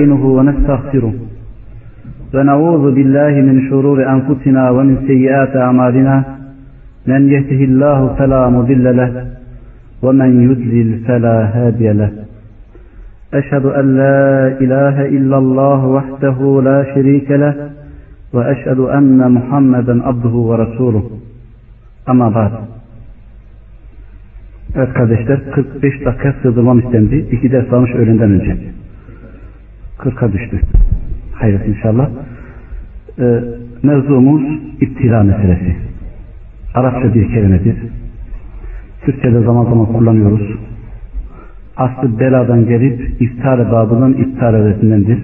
نستعينه ونستغفره ونعوذ بالله من شرور أنفسنا ومن سيئات أعمالنا من يهده الله فلا مضل له ومن يضلل فلا هادي له أشهد أن لا إله إلا الله وحده لا شريك له وأشهد أن محمدا عبده ورسوله Ama بعد Evet kardeşler 45 dakika sığdırmam istendi. İki ders almış öğlenden önce. 40'a düştü. Hayret inşallah. Ee, mevzumuz iptila meselesi. Arapça bir kelimedir. Türkçe'de zaman zaman kullanıyoruz. Aslı beladan gelip iftihar babının iptal edesindendir.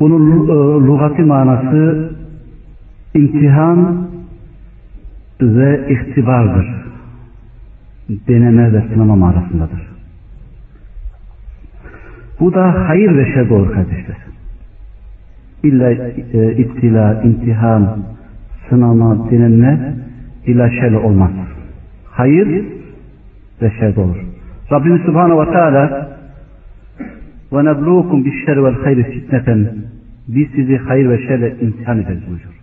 Bunun e, lugati manası imtihan ve ihtibardır. Deneme ve sınama manasındadır. Bu da hayır ve şer olur kardeşler. İlla e, iptila, imtihan, sınama, denenme illa şerle olmaz. Hayır ve şer olur. Rabbimiz Subhanahu ve Teala ve neblukum bis şer vel hayri fitneten biz sizi hayır ve şerle imtihan ederiz buyuruyor.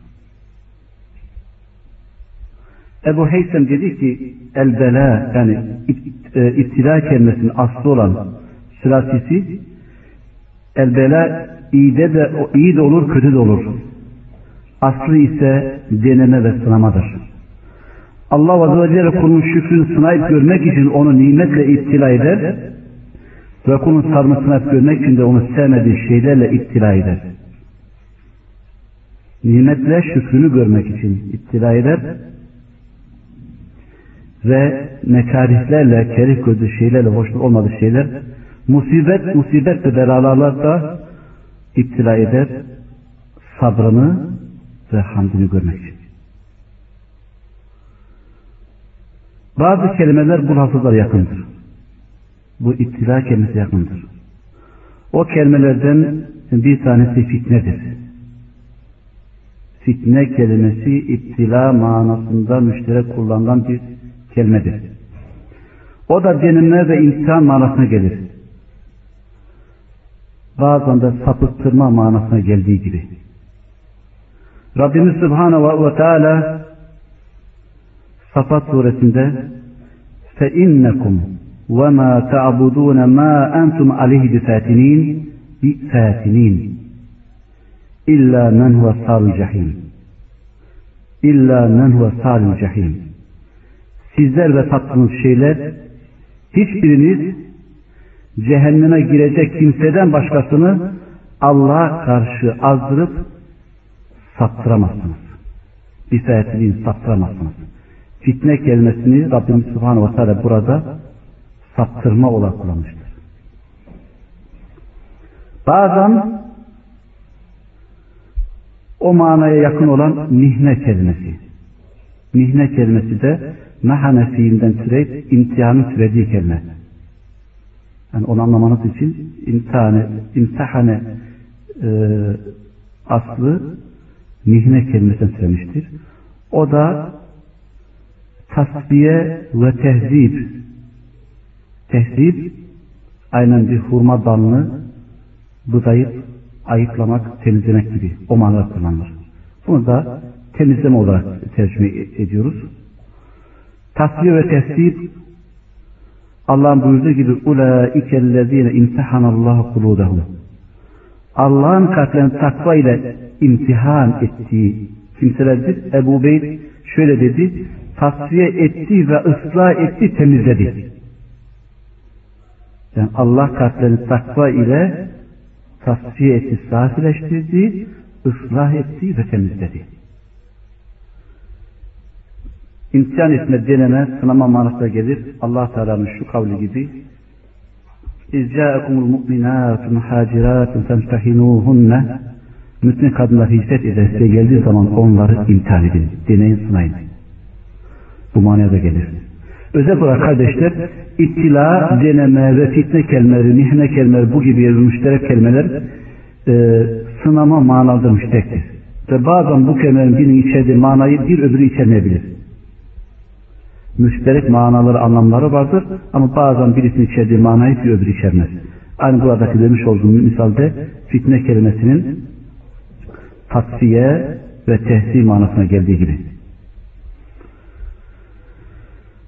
Ebu Heysem dedi ki el bela yani e, iptila kelimesinin aslı olan sülasisi el bela iyi de, iyi de olur kötü de olur. Aslı ise deneme ve sınamadır. Allah Azze ve Celle kulun şükrünü sınayıp görmek için onu nimetle iptila eder ve kulun sarını sınayıp görmek için de onu sevmediği şeylerle iptila eder. Nimetle şükrünü görmek için iptila eder ve mekarihlerle, kerih gözü şeylerle, hoşnut olmadığı şeyler, musibet, musibet ve belalarla da iptila eder, sabrını ve hamdini görmek için. Bazı kelimeler bu lafızlara yakındır. Bu iptila kelimesi yakındır. O kelimelerden bir tanesi fitnedir. Fitne kelimesi iptila manasında müşterek kullanılan bir kelimedir. O da denilme ve imtihan manasına gelir Bazen de sapıttırma manasına geldiği gibi. Rabbimiz Subhanahu ve Teala Safat suresinde فَاِنَّكُمْ وَمَا تَعْبُدُونَ مَا أَنْتُمْ عَلَيْهِ بِفَاتِنِينَ بِفَاتِنِينَ إِلَّا مَنْ هُوَ صَالُ الْجَحِيمِ إِلَّا مَنْ هُوَ صَالُ الْجَحِيمِ Sizler ve tattığınız şeyler hiçbiriniz cehenneme girecek kimseden başkasını Allah'a karşı azdırıp saptıramazsınız. Bifetiliğin saptıramazsınız. Fitne kelimesini Rabbimiz Subhanahu ve Teala burada saptırma olarak kullanmıştır. Bazen o manaya yakın olan mihne kelimesi. Mihne kelimesi de mehane fiilinden türeyip imtihanın türediği kelime. Yani onu anlamanız için imtihane, imtihane e, aslı mihne kelimesinden türemiştir. O da tasfiye ve tehzib. Tehzib aynen bir hurma dalını budayıp ayıklamak, temizlemek gibi o manada kullanılır. Bunu da temizleme olarak tercüme ediyoruz. Tasfiye ve tehzib Allah'ın buyurduğu gibi ulaike ellezine imtihanallahu kuludahum. Allah'ın kalplerini takva ile imtihan ettiği kimselerdir. Ebu Bey şöyle dedi, tasfiye etti ve ıslah etti, temizledi. Yani Allah kalplerini takva ile tasfiye etti, safileştirdi, ıslah etti ve temizledi. İmtihan etme, deneme, sınama manasına gelir. Allah Teala'nın şu kavli gibi İzca'ekumul mu'minâtu muhacirâtun femtehinûhunne Mümin kadınlar hicret eder size geldiği zaman onları imtihan edin. Deneyin, sınayın. Bu manada gelir. Özel olarak kardeşler ittila, deneme ve fitne kelimeleri, mihne kelimeleri bu gibi müşterek kelimeler e, sınama manalıdır müşterektir. Ve bazen bu kelimelerin birinin içerdiği manayı bir öbürü içermeyebilir müşterek manaları, anlamları vardır ama bazen birisinin içerdiği manayı bir öbürü içermez. Aynı buradaki demiş olduğum misalde fitne kelimesinin taksiye ve tehsi manasına geldiği gibi.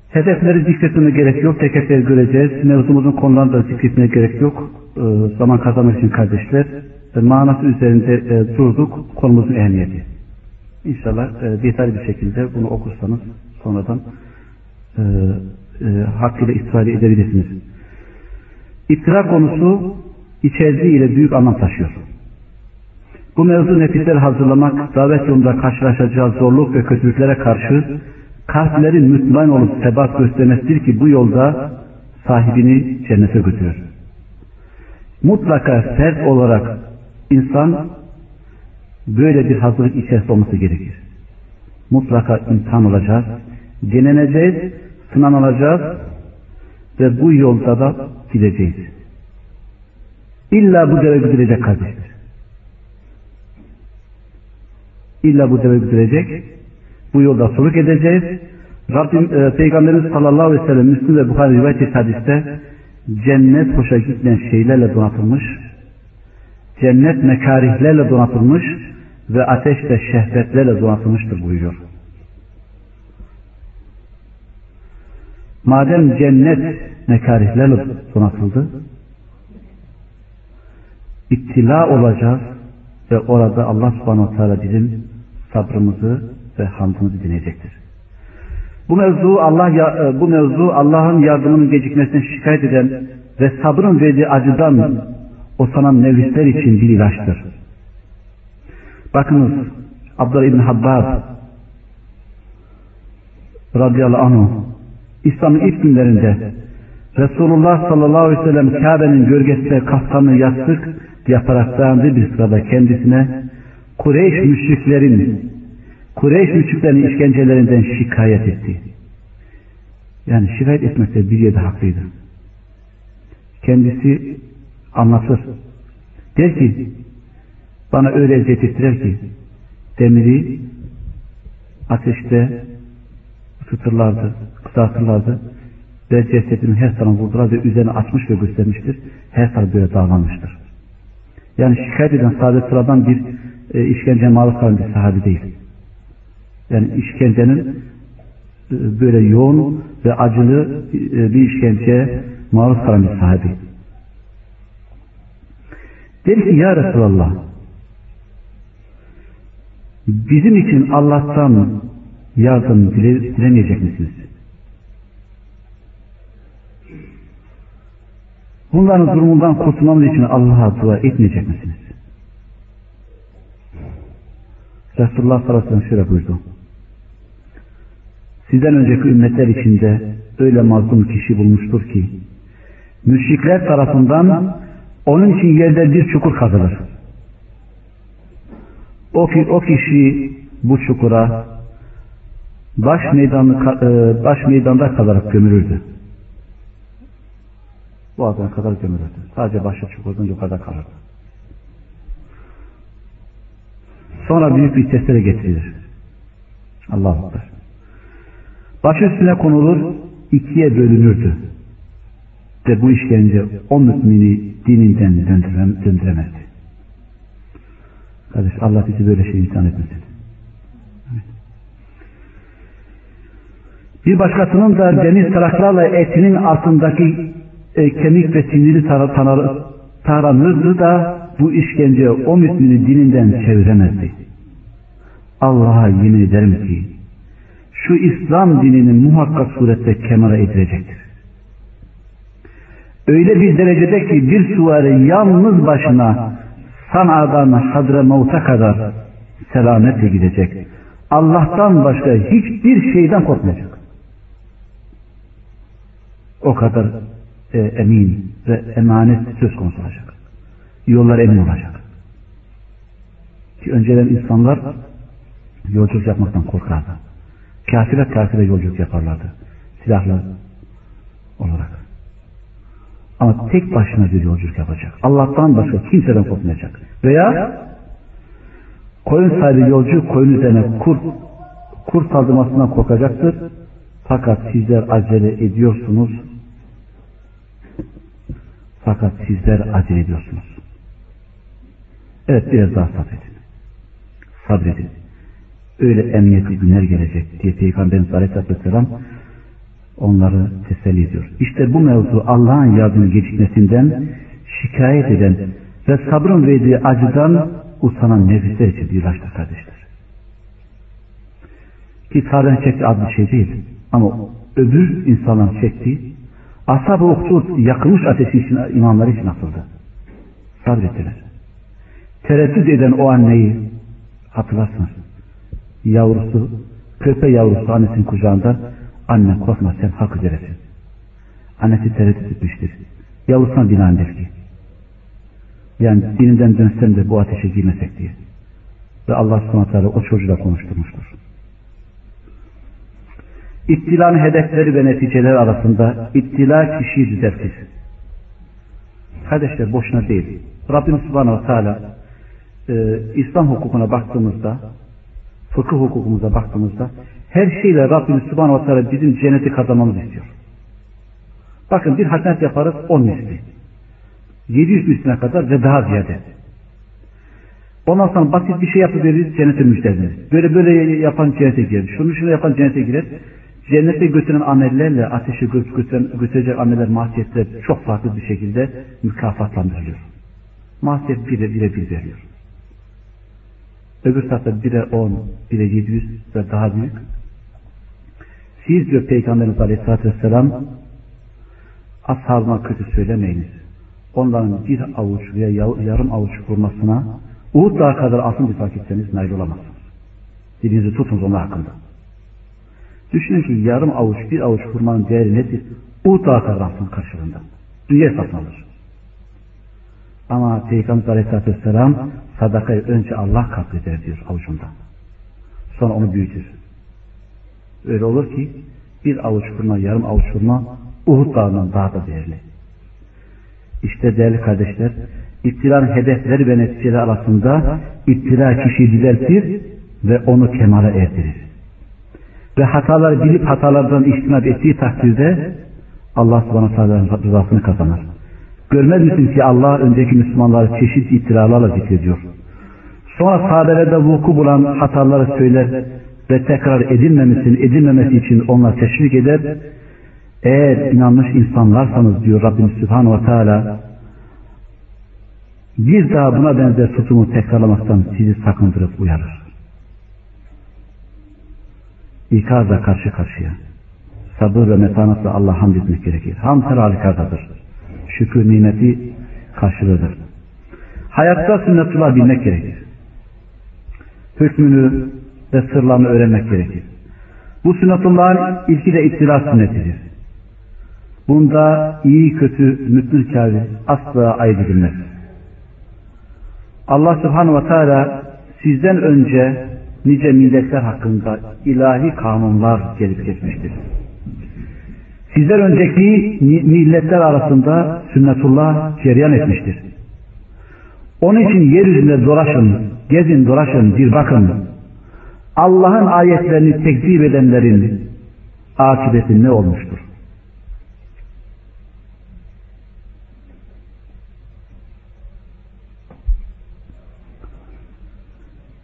Hedefleri zikretmeme gerek yok. Tek tek göreceğiz. Mevzumuzun konularını da zikretmeye gerek yok. Ee, zaman kazanmak için kardeşler. E, manası üzerinde e, durduk. Konumuzun ehemmiyeti. İnşallah e, detaylı bir şekilde bunu okursanız sonradan e, e, hakkıyla istifade edebilirsiniz. İftira konusu içerdiği ile büyük anlam taşıyor. Bu mevzu nefisler hazırlamak, davet yolunda karşılaşacağı zorluk ve kötülüklere karşı kalplerin mütmain olup sebat göstermesidir ki bu yolda sahibini cennete götürür. Mutlaka sert olarak insan böyle bir hazırlık içerisinde olması gerekir. Mutlaka imtihan olacağız, deneneceğiz, sınanılacağız ve bu yolda da gideceğiz. İlla bu deve gidilecek kardeşler. İlla bu deve gidilecek. Bu yolda suluk edeceğiz. Rabbim e, Peygamberimiz sallallahu aleyhi ve sellem Müslüm ve Bukhari rivayet et hadiste cennet hoşa gitmeyen şeylerle donatılmış, cennet mekarihlerle donatılmış ve ateş ve şehvetlerle donatılmıştır buyuruyor. Madem cennet mekarihlerle donatıldı, ittila olacağız ve orada Allah subhanahu teala bizim sabrımızı ve hamdımızı dinleyecektir. Bu mevzu Allah e, bu mevzu Allah'ın yardımının gecikmesine şikayet eden ve sabrın verdiği acıdan o sanan nefisler için bir ilaçtır. Bakınız Abdullah İbni Habbab radıyallahu anh İslam'ın ilk günlerinde Resulullah sallallahu aleyhi ve sellem Kabe'nin gölgesinde kaftanı yastık yaparak dayandığı bir sırada kendisine Kureyş müşriklerin Kureyş müşriklerin işkencelerinden şikayet etti. Yani şikayet etmekte bir yerde haklıydı. Kendisi anlatır. Der ki bana öyle eziyet ettiler ki demiri ateşte ısıtırlardı, kızartırlardı ve cesedini her tarafına vurdular ve üzerine açmış ve göstermiştir. Her taraf böyle dağlanmıştır. Yani şikayet eden sadece sıradan bir e, işkence maruz kalan bir sahabi değil. Yani işkencenin e, böyle yoğun ve acılı e, bir işkenceye maruz kalan bir sahabi. Der ki ya Resulallah bizim için Allah'tan yardım dile, dilemeyecek misiniz? Bunların durumundan kurtulmamız için Allah'a dua etmeyecek misiniz? Resulullah sallallahu aleyhi ve şöyle buyurdu. Sizden önceki ümmetler içinde öyle mazlum kişi bulmuştur ki müşrikler tarafından onun için yerde bir çukur kazılır. O, ki, o kişi bu çukura baş meydanı e, baş meydanda kalarak gömülürdü. Bu adına kadar gömülürdü. Sadece başı çukurdan yukarıda kalırdı. Sonra büyük bir testere getirilir. Allah'a Ekber. Baş üstüne konulur, ikiye bölünürdü. Ve bu işkence o mümini dininden döndürem, döndüremezdi. Kardeş Allah bizi böyle şey insan etmesin. Bir başkasının da deniz taraklarla etinin altındaki e, kemik ve siniri tar tar taranırdı da bu işkence o mümini dininden çeviremezdi. Allah'a yemin ederim ki şu İslam dininin muhakkak surette kemara edilecektir. Öyle bir derecede ki bir süvari yalnız başına Sana'dan Hadramavut'a kadar selametle gidecek. Allah'tan başka hiçbir şeyden korkmayacak. O kadar e, emin ve emanet söz konusu olacak. Yollar emin olacak. Ki önceden insanlar yolculuk yapmaktan korkardı. Kafirler kafire yolculuk yaparlardı. Silahlı olarak. Ama tek başına bir yolculuk yapacak. Allah'tan başka kimseden korkmayacak. Veya koyun sahibi yolcu koyun üzerine kurt, kurt saldırmasından korkacaktır. Fakat sizler acele ediyorsunuz. Fakat sizler acele ediyorsunuz. Evet biraz daha sabredin. Sabredin. Öyle emniyetli günler gelecek diye Peygamberimiz Aleyhisselatü Vesselam onları teselli ediyor. İşte bu mevzu Allah'ın yardımı gecikmesinden şikayet eden ve sabrın verdiği acıdan usanan nefisler için bir ilaçtır kardeşler. Ki Tarih'in çektiği az bir şey değil. Ama öbür insanların çektiği ashab-ı uhdud yakılmış ateşi için imamları için nasıldı? Sabrettiler. Tereddüt eden o anneyi hatırlarsınız. Yavrusu, köpe yavrusu annesinin kucağında anne korkma sen hak üzeresin. Annesi tereddüt etmiştir. Yavrusuna binaen der ki yani dininden dönsem de bu ateşe girmesek diye. Ve Allah subhanahu o çocuğla konuşturmuştur. İptilanın hedefleri ve neticeleri arasında ittila kişiyi düzeltir. Kardeşler boşuna değil. Rabbimiz Subhanahu Teala e, İslam hukukuna baktığımızda fıkıh hukukumuza baktığımızda her şeyle Rabbimiz Subhanahu Teala bizim cenneti kazanmamızı istiyor. Bakın bir hasenet yaparız on misli. 700 misline kadar ve daha ziyade. Ondan sonra basit bir şey yapıveririz cennete müjdeleriz. Böyle böyle yapan cennete girer. Şunu şunu yapan cennete girer. Cennete götüren amellerle ateşe götüren, götürecek ameller masiyetler çok farklı bir şekilde mükafatlandırılıyor. Masiyet bire bire bir veriyor. Öbür tarafta bire on, bire yedi yüz ve daha büyük. Siz diyor Peygamberimiz Aleyhisselatü Vesselam ashabına kötü söylemeyiniz. Onların bir avuç veya yarım avuç kurmasına Uhud dağı kadar altın bir etseniz nail olamazsınız. Dilinizi tutunuz onlar hakkında. Düşünün ki yarım avuç bir avuç hurmanın değeri nedir? Kadar altın karşılığında. Dünya satın alır. Ama Peygamber Aleyhisselatü Vesselam sadakayı önce Allah katleder diyor avucunda. Sonra onu büyütür. Öyle olur ki bir avuç hurma, yarım avuç hurma Uhud dağından daha da değerli. İşte değerli kardeşler, İptilanın hedefleri ve neticeleri arasında iptila kişiyi düzeltir ve onu kemale erdirir. Ve hataları bilip hatalardan iştinab ettiği takdirde Allah subhanahu teala'nın rızasını kazanır. Görmez misin ki Allah önceki Müslümanları çeşitli iptilalarla zikrediyor. Sonra sahabelerde vuku bulan hataları söyler ve tekrar edilmemesin, edilmemesi için onlar teşvik eder. Eğer inanmış insanlarsanız diyor Rabbimiz Sübhanahu ve Teala bir daha buna benzer tutumu tekrarlamaktan sizi sakındırıp uyarır. İkazla karşı karşıya. Sabır ve metanatla Allah hamd etmek gerekir. Hamd her. Şükür nimeti karşılığıdır. Hayatta sünnetullah bilmek gerekir. Hükmünü ve sırlarını öğrenmek gerekir. Bu sünnetullahın ilki de iktidar sünnetidir. Bunda iyi kötü mütlü kâvi asla ayırt edilmez. Allah subhanahu ve teala sizden önce nice milletler hakkında ilahi kanunlar gelip geçmiştir. Sizden önceki milletler arasında sünnetullah cereyan etmiştir. Onun için yeryüzünde dolaşın, gezin dolaşın, bir bakın. Allah'ın ayetlerini tekzip edenlerin akıbeti ne olmuştur?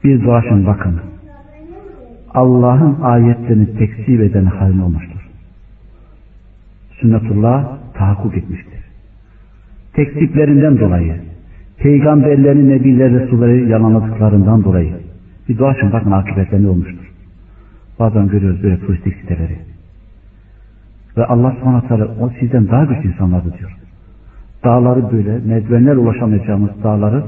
Bir dolaşın bakın. Allah'ın ayetlerini tekzip eden halin olmuştur. Sünnetullah tahakkuk etmiştir. Tekziplerinden dolayı, peygamberlerin, nebiler, resulleri yalanladıklarından dolayı bir dolaşın bakın akıbetleri ne olmuştur. Bazen görüyoruz böyle turistik siteleri. Ve Allah subhanahu o sizden daha güçlü insanlardı diyor. Dağları böyle merdivenler ulaşamayacağımız dağları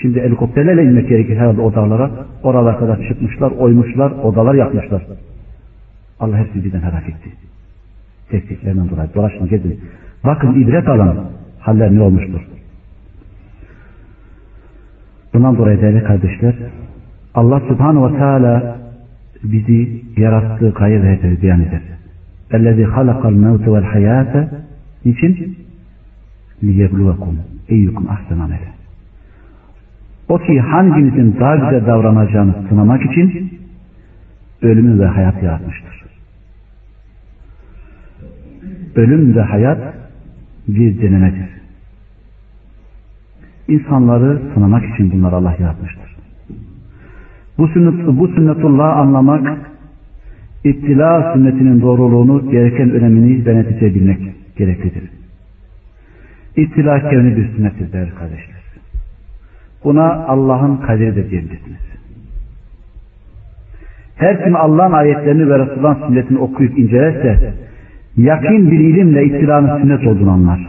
Şimdi helikopterlerle inmek gerekir herhalde o dağlara. Oralara kadar çıkmışlar, oymuşlar, odalar yapmışlar. Allah hepsini birden helak etti. Tekniklerinden dolayı. Dolaşın gezin. Bakın ibret alın. Haller ne olmuştur. Bundan dolayı değerli kardeşler Allah subhanahu ve teala bizi yarattığı hayır ve hederi beyan eder. اَلَّذِي خَلَقَ الْمَوْتَ وَالْحَيَاةَ Niçin? لِيَبْلُوَكُمْ اَيُّكُمْ اَحْسَنَ عَمَلًا o ki hanginizin daha güzel davranacağını sınamak için ölümü ve hayat yaratmıştır. Ölüm ve hayat bir denemedir. İnsanları sınamak için bunları Allah yaratmıştır. Bu, sünnet, bu sünnetullahı anlamak, ittila sünnetinin doğruluğunu, gereken önemini ve bilmek gereklidir. İttila kevni bir sünnettir değerli kardeşler. Buna Allah'ın kaderi de diyebilirsiniz. Her kim Allah'ın ayetlerini ve Resulullah'ın sünnetini okuyup incelerse yakin bir ilimle ittilanın sünnet olduğunu anlar.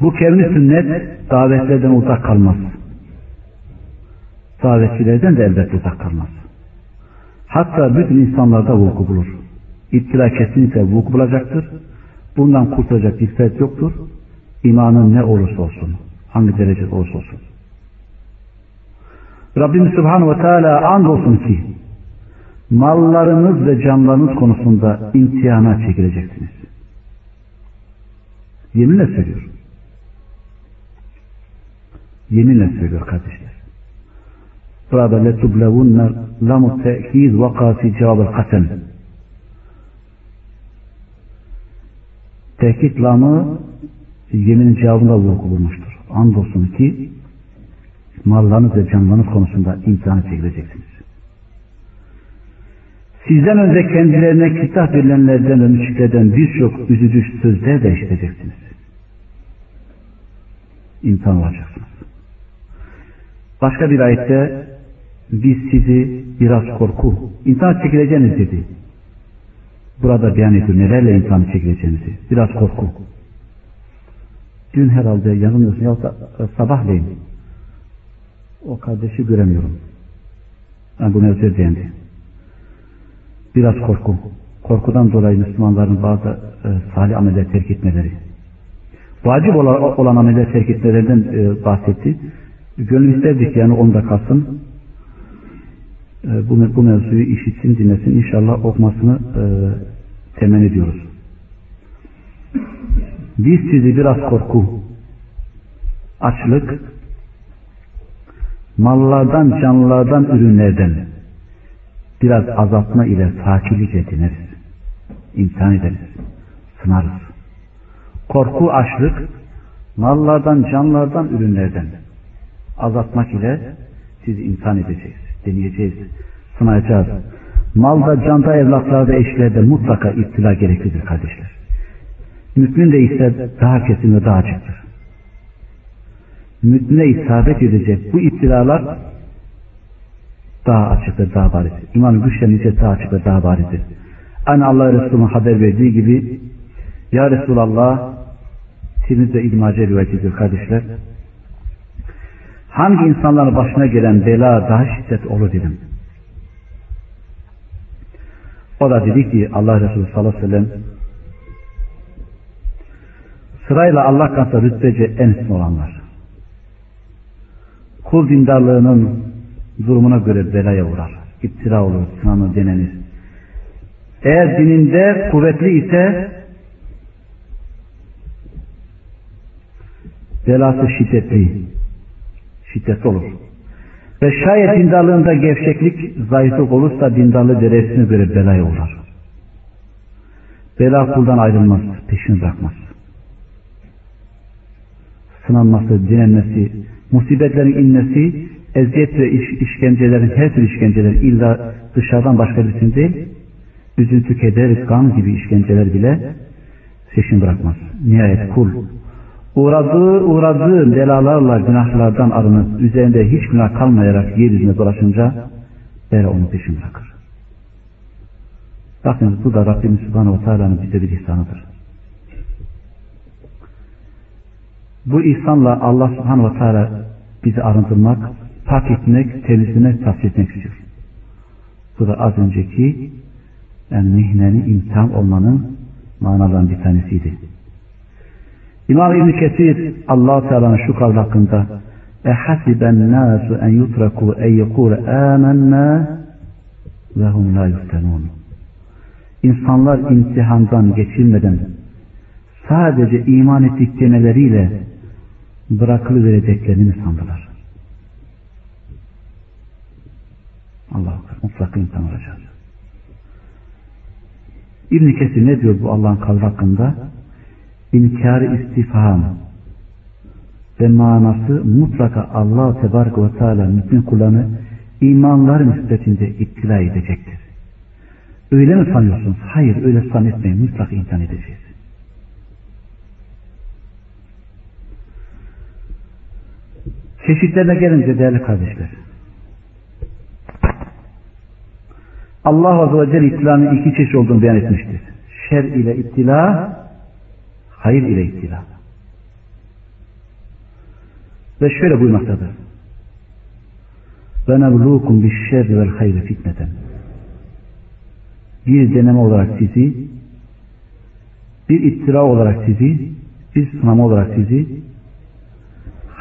Bu kevni sünnet davetlerden uzak kalmaz. Davetçilerden de elbette uzak kalmaz. Hatta bütün insanlarda vuku bulur. İttila kesinlikle vuku bulacaktır. Bundan kurtulacak bir yoktur. İmanın ne olursa olsun, hangi derece olursa olsun. Rabbimiz Subhanahu ve Teala andolsun ki mallarınız ve canlarınız konusunda imtihana çekileceksiniz. Yeminle söylüyor. Yeminle söylüyor kardeşler. Burada letublevunne lamu te'kiz vaka fi cevabel kasem. Tehkit lamı yeminin cevabında vuku bulmuştur. Andolsun ki mallarınız ve canlarınız konusunda imtihana çekileceksiniz. Sizden önce kendilerine kitap verilenlerden ve müşriklerden birçok üzücü sözler de işiteceksiniz. İmtihan olacaksınız. Başka bir ayette biz sizi biraz korku, imtihan çekileceğiniz dedi. Burada beyan ediyor nelerle imtihan çekileceğinizi. Biraz korku. Dün herhalde yanılmıyorsun ya da sabahleyin o kardeşi göremiyorum. Ben bunu özür diyendi. Biraz korku. Korkudan dolayı Müslümanların bazı e, salih ameller terk etmeleri. Vacip olan, olan ameller terk etmelerinden e, bahsetti. Gönül isterdik yani onda kalsın. E, bu, bu mevzuyu işitsin, dinlesin. İnşallah okumasını e, temenni ediyoruz. Biz sizi biraz korku, açlık, mallardan, canlılardan, ürünlerden biraz azaltma ile takiplik ediniriz. İmtihan ederiz. Sınarız. Korku, açlık, mallardan, canlılardan, ürünlerden azaltmak ile sizi imtihan edeceğiz. Deneyeceğiz. Sınayacağız. Malda, canda, evlatlarda, eşlerde mutlaka iptila gereklidir kardeşler. Mümin de ise daha kesin ve daha açıktır. Mümine isabet edecek bu iptilalar daha açık ve daha bariz. İman güçlenince daha açık ve daha barizdir. Aynı Allah Resulü'nün haber verdiği gibi Ya Resulallah Tirmidhi İbn Hacer rivayetidir kardeşler. Hangi insanların başına gelen bela daha şiddet olur dedim. O da dedi ki Allah Resulü sallallahu aleyhi ve sellem sırayla Allah katında rütbece en üstün olanlar. Kul dindarlığının durumuna göre belaya uğrar. İptira olur, sınanır, denenir. Eğer dininde kuvvetli ise belası şiddetli, şiddetli olur. Ve şayet dindarlığında gevşeklik, zayıflık olursa dindarlığı derecesine göre belaya uğrar. Bela kuldan ayrılmaz, peşini bırakmaz. Sınanması, dinlenmesi, musibetlerin inmesi, eziyet ve iş, işkencelerin, her türlü işkenceler illa dışarıdan başka birisinin değil, üzüntü, keder, gam gibi işkenceler bile peşini bırakmaz. Nihayet kul uğradığı uğradığı belalarla günahlardan arınıp üzerinde hiç günah kalmayarak yeryüzüne dolaşınca bela onu peşin bırakır. Bakın bu da Rabbimiz Subhanahu ve Teala'nın bize bir ihsanıdır. Bu ihsanla Allah Subhanahu ve Teala bizi arındırmak, pak etmek, temizlemek, tavsiye etmek istiyor. Bu da az önceki yani mihneni imtihan olmanın manalarından bir tanesiydi. İmam İbn Kesir Allah Teala'nın şu kavli hakkında e hasiben nasu en yutraku en yekule amennâ ve hum la yuftenun. İnsanlar imtihandan geçilmeden sadece iman ettik demeleriyle bırakılıvereceklerini mi sandılar? Allah mutlaka imtihan olacağız. İbn Kesir ne diyor bu Allah'ın kavli hakkında? İnkar istifham ve manası mutlaka Allah Tebarek ve Teala mümin kullarını imanlar nispetinde ittila edecektir. Öyle mi sanıyorsunuz? Hayır öyle zannetmeyin. Mutlaka imtihan edeceğiz. Çeşitlerine gelince değerli kardeşler. Allah Azze ve Celle ittilanın iki çeşit olduğunu beyan etmiştir. Şer ile ittila, hayır ile ittila. Ve şöyle buyurmaktadır. Ve neblukum bis şerri vel hayri fitneten. Bir deneme olarak sizi, bir ittira olarak sizi, bir sınama olarak sizi,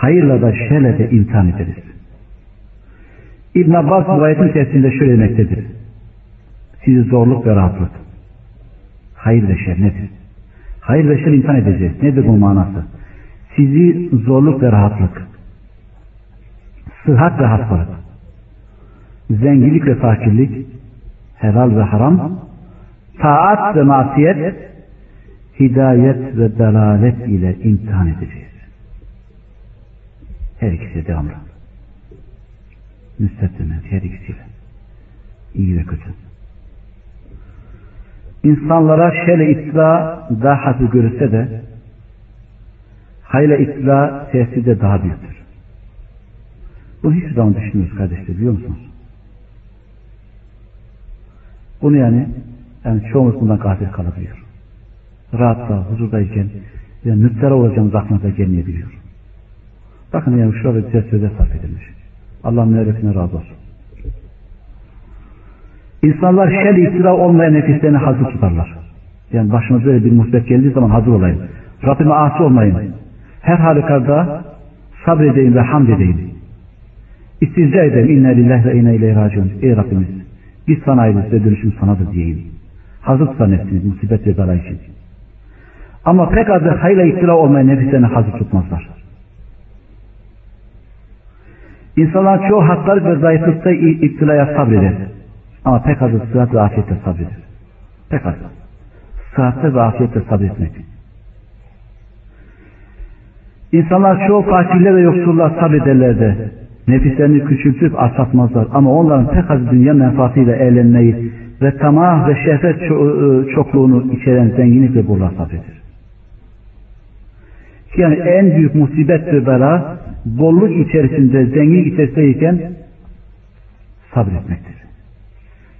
hayırla da şerle de imtihan ederiz. İbn Abbas rivayetin içerisinde şöyle demektedir. Sizi zorluk ve rahatlık. Hayır ve şer nedir? Hayır ve şer imtihan edeceğiz. Nedir bu manası? Sizi zorluk ve rahatlık, sıhhat ve hastalık, zenginlik ve fakirlik, helal ve haram, taat ve masiyet, hidayet ve dalalet ile imtihan edeceğiz. Her ikisi devamlı. Müstetlemez her ikisiyle. İyi ve kötü. İnsanlara şöyle itla daha hafif görülse de hayla itla tesiri daha büyüktür. Bu hiçbir zaman düşünmüyoruz kardeşler biliyor musunuz? Bunu yani, yani çoğumuz bundan gafil kalabiliyor. Rahatla, huzurdayken yani müptela olacağımız aklımıza gelmeyebiliyor. Bakın yani şurada güzel sözler sarf edilmiş. Allah müelletine razı olsun. İnsanlar şer iftira olmayan nefislerini hazır tutarlar. Yani başıma böyle bir musibet geldiği zaman hazır olayım. Rabbime asi olmayın. Her halükarda sabredeyim ve hamd edeyim. İstizca edeyim. İnne lillahi ve inne ileyhi raciun. Ey Rabbimiz biz sana ayrıyız ve dönüşüm sanadır diyeyim. Hazır tutar nefsiniz musibet ve bela için. Ama pek azı hayla iftira olmayan nefislerini hazır tutmazlar. İnsanlar çoğu hastalık ve zayıflıkta iptilaya sabreder. Ama pek azı sıhhat ve afiyette sabreder. Pek azı. Sıhhatte ve afiyette sabretmek. İnsanlar çoğu fakirler ve yoksullar sabrederler de nefislerini küçültüp asatmazlar. Ama onların pek az dünya menfaatiyle eğlenmeyi ve tamah ve şehvet çokluğunu içeren zenginlikle bulurlar sabredir. Yani en büyük musibet ve bela bolluk içerisinde, zenginlik içerisindeyken sabretmektir.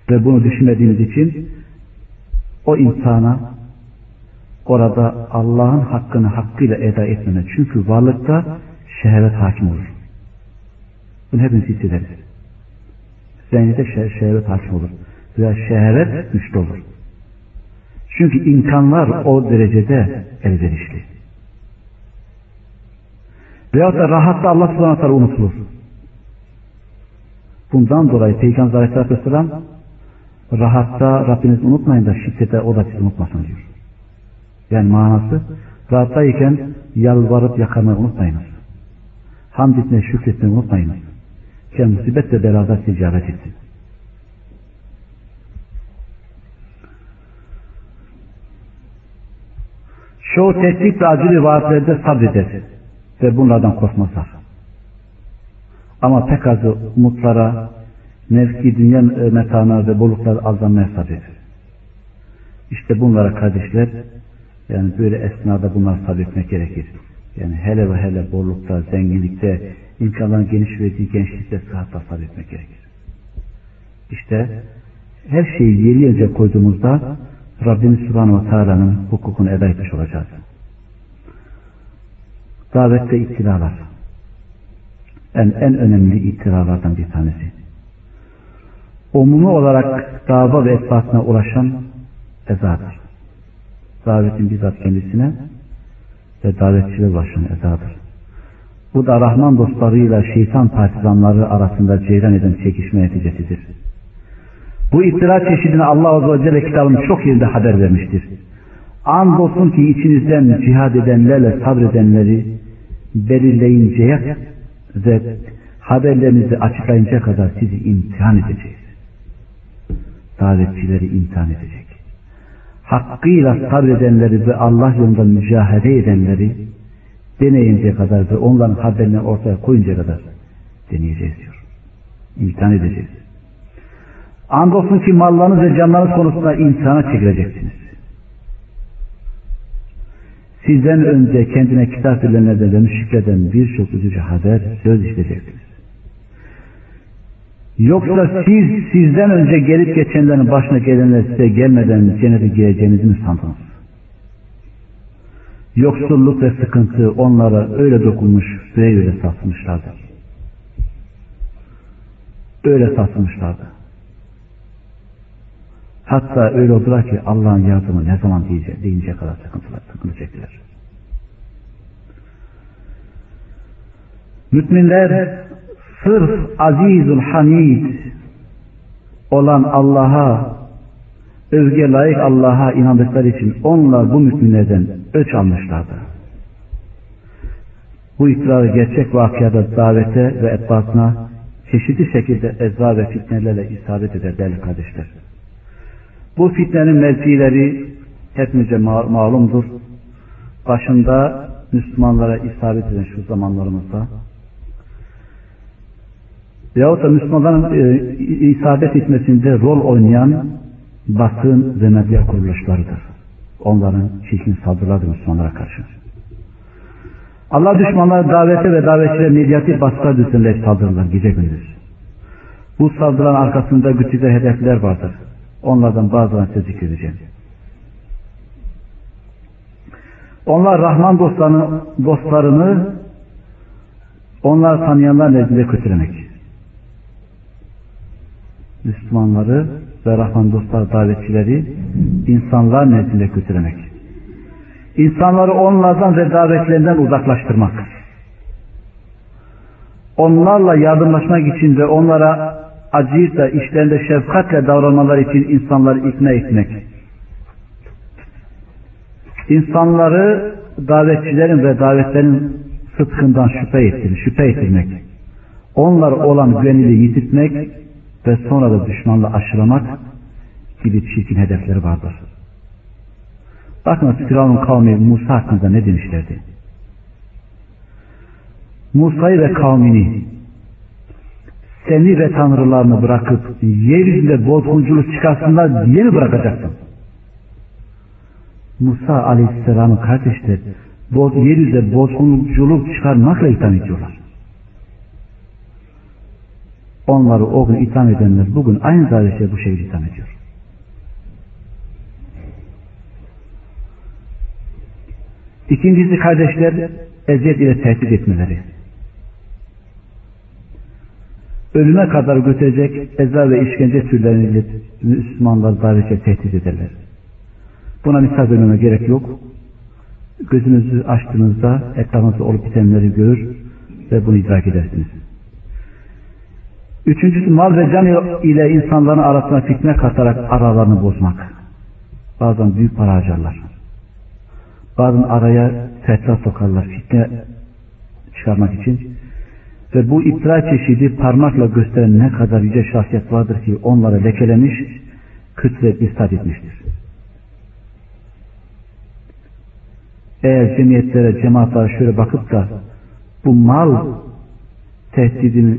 Ve bunu düşünmediğimiz için o insana orada Allah'ın hakkını hakkıyla eda etmemek. Çünkü varlıkta şehvet hakim olur. Bunu hepimiz hissederiz. Şeh şehvet hakim olur. Veya şehvet güçlü olur. Çünkü imkanlar o derecede elverişli. Veyahut da rahatta Allah subhanahu teala unutulur. Bundan dolayı Peygamber aleyhissalatü vesselam rahatta Rabbinizi unutmayın da şiddete o da sizi unutmasın diyor. Yani manası rahattayken yalvarıp yakarmayı unutmayınız. Hamd etmeyi şükretmeyi unutmayınız. Ki musibet ve ticaret etsin. Çoğu tehdit ve acili vaatlerde sabreder ve bunlardan korkmazlar. Ama pek azı umutlara, nefsi dünya metana ve bolluklara aldanmaya sabredir. İşte bunlara kardeşler, yani böyle esnada bunlar sabretmek gerekir. Yani hele ve hele bollukta, zenginlikte, imkanların geniş verdiği gençlikte sıhhatta sabretmek gerekir. İşte her şeyi yeri yerine koyduğumuzda Rabbimiz Subhanahu ve Teala'nın hukukunu eda etmiş olacağız davette iptilalar. En, en önemli iptilalardan bir tanesi. Umumi olarak dava ve esbasına ulaşan ezadır. Davetin bizzat kendisine ve davetçiler ulaşan ezadır. Bu da Rahman dostlarıyla şeytan partizanları arasında ceyran eden çekişme neticesidir. Bu iftira çeşidini Allah Azze ve Celle kitabının çok yerinde haber vermiştir. Andolsun ki içinizden cihad edenlerle sabredenleri belirleyinceye ve haberlerinizi açıklayınca kadar sizi imtihan edeceğiz. Davetçileri imtihan edecek. Hakkıyla sabredenleri ve Allah yolunda mücahede edenleri deneyinceye kadar ve onların haberini ortaya koyuncaya kadar deneyeceğiz diyor. İmtihan edeceğiz. Andolsun ki mallarınız ve canlarınız konusunda imtihana çekileceksiniz. Sizden önce kendine kitap verilenlerden ve müşrikleden birçok üzücü haber söz işleyeceksiniz. Yoksa siz sizden önce gelip geçenlerin başına gelenler size gelmeden cennete gireceğinizi mi sandınız? Yoksulluk ve sıkıntı onlara öyle dokunmuş ve öyle sarsmışlardı. Öyle sarsmışlardı. Hatta öyle oldular ki Allah'ın yardımı ne zaman diyecek, deyince kadar sıkıntılar, sıkıntı çektiler. Müminler sırf azizul hamid olan Allah'a övgüye layık Allah'a inandıkları için onlar bu müminlerden öç almışlardı. Bu ikrarı gerçek vakıada davete ve etbatına çeşitli şekilde ezva ve fitnelerle isabet eder değerli kardeşler. Bu fitnenin mevkileri hepimize malumdur. Başında Müslümanlara isabet eden şu zamanlarımızda veyahut da Müslümanların e, isabet etmesinde rol oynayan basın ve medya kuruluşlarıdır. Onların çirkin saldırılardır Müslümanlara karşı. Allah düşmanları davete ve davetçilere medyatik baskılar düzenleyip saldırırlar gece gündüz. Bu saldırıların arkasında güçlü hedefler vardır. Onlardan bazılarını size zikredeceğim. Onlar Rahman dostlarını, dostlarını onlar tanıyanlar nezdinde kötülemek. Müslümanları ve Rahman dostlar davetçileri insanlar nezdinde kötülemek. İnsanları onlardan ve davetlerinden uzaklaştırmak. Onlarla yardımlaşmak için ve onlara acıyıp da işlerinde şefkatle davranmalar için insanları ikna etmek. İnsanları davetçilerin ve davetlerin sıdkından şüphe ettirmek, şüphe ettirmek. Onlar olan güveniliği yitirtmek ve sonra da düşmanla aşılamak gibi çirkin hedefleri vardır. Bakın Firavun kavmi Musa hakkında ne demişlerdi? Musa'yı ve kavmini seni ve tanrılarını bırakıp yeryüzünde bozgunculuk çıkarsınlar diye mi bırakacaksın? Musa aleyhisselamın kardeşleri boz, yeryüzünde bozgunculuk çıkarmakla itham ediyorlar. Onları o gün itham edenler bugün aynı davete bu şekilde itham ediyor. İkincisi kardeşler eziyet ile tehdit etmeleri ölüme kadar götürecek eza ve işkence türlerini Müslümanlar davete tehdit ederler. Buna misal vermeme gerek yok. Gözünüzü açtığınızda etrafınızda olup bitenleri görür ve bunu idrak edersiniz. Üçüncüsü mal ve can ile insanların arasına fitne katarak aralarını bozmak. Bazen büyük para harcarlar. Bazen araya fetva sokarlar fitne çıkarmak için. Ve bu iftira çeşidi parmakla gösteren ne kadar yüce şahsiyet vardır ki onları lekelemiş, küt ve istat etmiştir. Eğer cemiyetlere, cemaatlere şöyle bakıp da bu mal tehdidini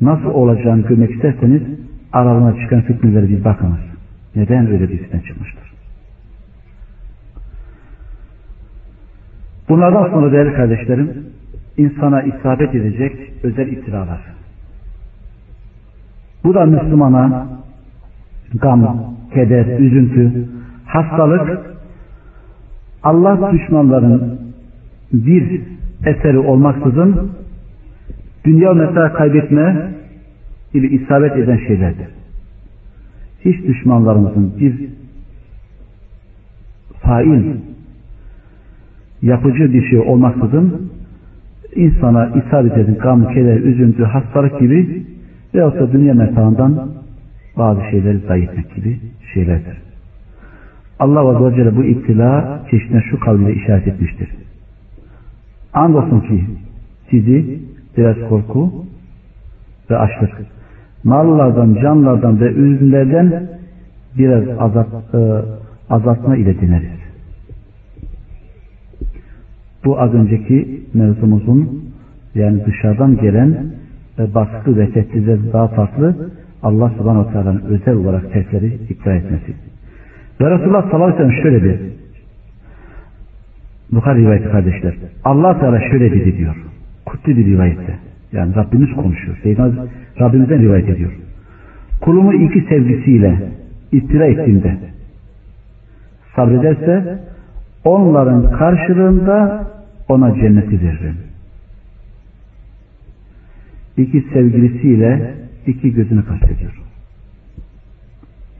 nasıl olacağını görmek isterseniz aralarına çıkan fitnelere bir bakınız. Neden öyle bir fitne çıkmıştır? Bunlardan sonra değerli kardeşlerim insana isabet edecek özel iftiralar. Bu da Müslümana gam, keder, üzüntü, hastalık Allah düşmanların bir eseri olmaksızın dünya mesela kaybetme gibi isabet eden şeylerdir. Hiç düşmanlarımızın bir fail yapıcı bir şey olmaksızın insana isabet edin gam, keder, üzüntü, hastalık gibi veyahut da dünya metağından bazı şeyleri zayi gibi şeylerdir. Allah Azze ve Celle bu iptila çeşitine şu kavliyle işaret etmiştir. Andolsun ki sizi biraz korku ve açlık, mallardan, canlardan ve üzümlerden biraz azalt, e, azaltma ile dineriz. Bu az önceki mevzumuzun yani dışarıdan gelen e, baskı ve tehditler daha farklı Allah subhanahu teala'nın özel olarak tehditleri ikra etmesi. Ve Resulullah sallallahu aleyhi ve sellem şöyle bir Bukhari rivayeti kardeşler. Allah Teala şöyle dedi diyor. Kutlu bir rivayette. Yani Rabbimiz konuşuyor. Seyyidina Rabbimizden rivayet ediyor. Kulumu iki sevgisiyle ittira ettiğimde sabrederse onların karşılığında ona cenneti veririm. İki sevgilisiyle iki gözünü kastediyor.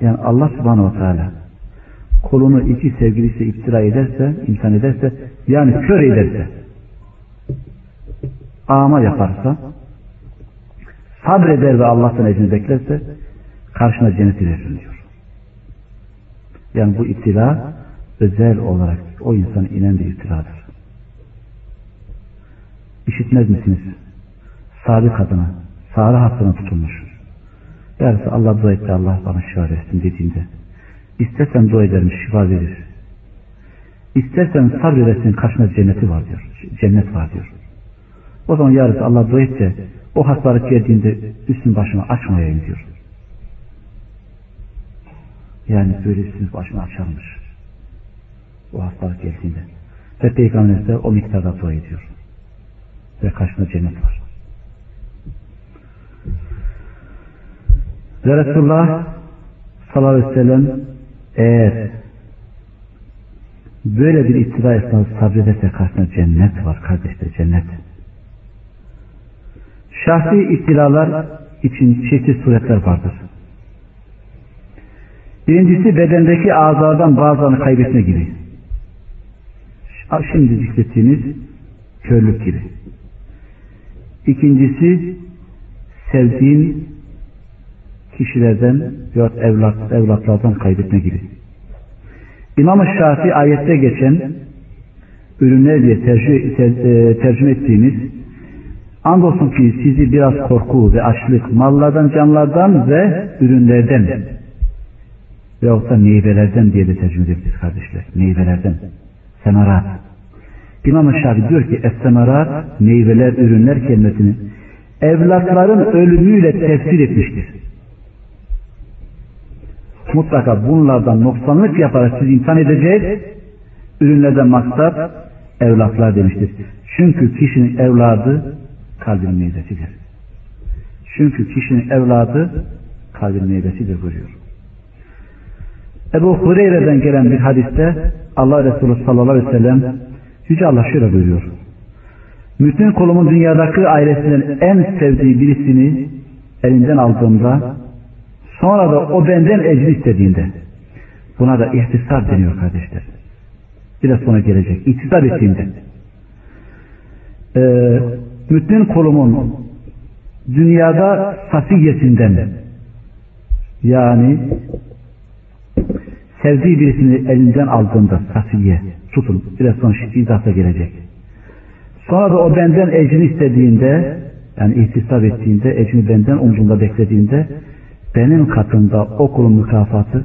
Yani Allah subhanahu teala kolunu iki sevgilisi iftira ederse, imkan ederse, yani kör ederse, ama yaparsa, sabreder ve Allah'tan ecrini beklerse, karşına cenneti verir diyor. Yani bu iftira özel olarak o insana inen bir iftiradır. İşitmez misiniz? Sadık adına, Sara hakkına tutulmuş. Yarısı Allah dua etti Allah bana şifa versin dediğinde İstersen dua ederim şifa verir. İstersen sabredersin karşına cenneti var diyor. Cennet var diyor. O zaman yarısı Allah dua et de o hastalık geldiğinde üstün başımı açmayayım diyor. Yani böyle üstün başını açarmış. O hastalık geldiğinde. Ve Peygamberimiz de o miktarda dua ediyor. Ve karşına cennet var. Ve Resulullah sallallahu aleyhi ve sellem eğer böyle bir iktidar esnası sabrederse karşısında cennet var kardeşler cennet. Şahsi iktidarlar için çeşitli suretler vardır. Birincisi bedendeki ağızlardan bazılarını kaybetme gibi. Şimdi zikrettiğimiz körlük gibi. İkincisi sevdiğin kişilerden veya evlat, evlatlardan kaybetme gibi. İmam-ı Şafii ayette geçen ürünler diye tercih, ter, e, tercüme ettiğimiz andolsun ki sizi biraz korku ve açlık mallardan, canlardan ve ürünlerden veyahut da meyvelerden diye de tercüme edebiliriz kardeşler. Meyvelerden. Semerat. İmam-ı Şafii diyor ki es-semerat meyveler, ürünler kelimesini evlatların ölümüyle tefsir etmiştir mutlaka bunlardan noksanlık yaparak sizi imtihan edeceğiz. Ürünlerden maksat evlatlar demiştir. Çünkü kişinin evladı kalbin meyvesidir. Çünkü kişinin evladı kalbin meyvesidir buyuruyor. Ebu Hureyre'den gelen bir hadiste Allah Resulü sallallahu aleyhi ve sellem Yüce Allah şöyle buyuruyor. Bütün kolumun dünyadaki ailesinden en sevdiği birisini elinden aldığımda Sonra da o benden ecri istediğinde buna da ihtisar deniyor kardeşler. Biraz sonra gelecek. İhtisar ettiğinde ee, bütün kolumun dünyada safiyesinden yani sevdiği birisini elinden aldığında safiye tutun. Biraz sonra izahta gelecek. Sonra da o benden ecrini istediğinde yani ihtisap ettiğinde ecrini benden umrunda beklediğinde benim katımda o kulun mükafatı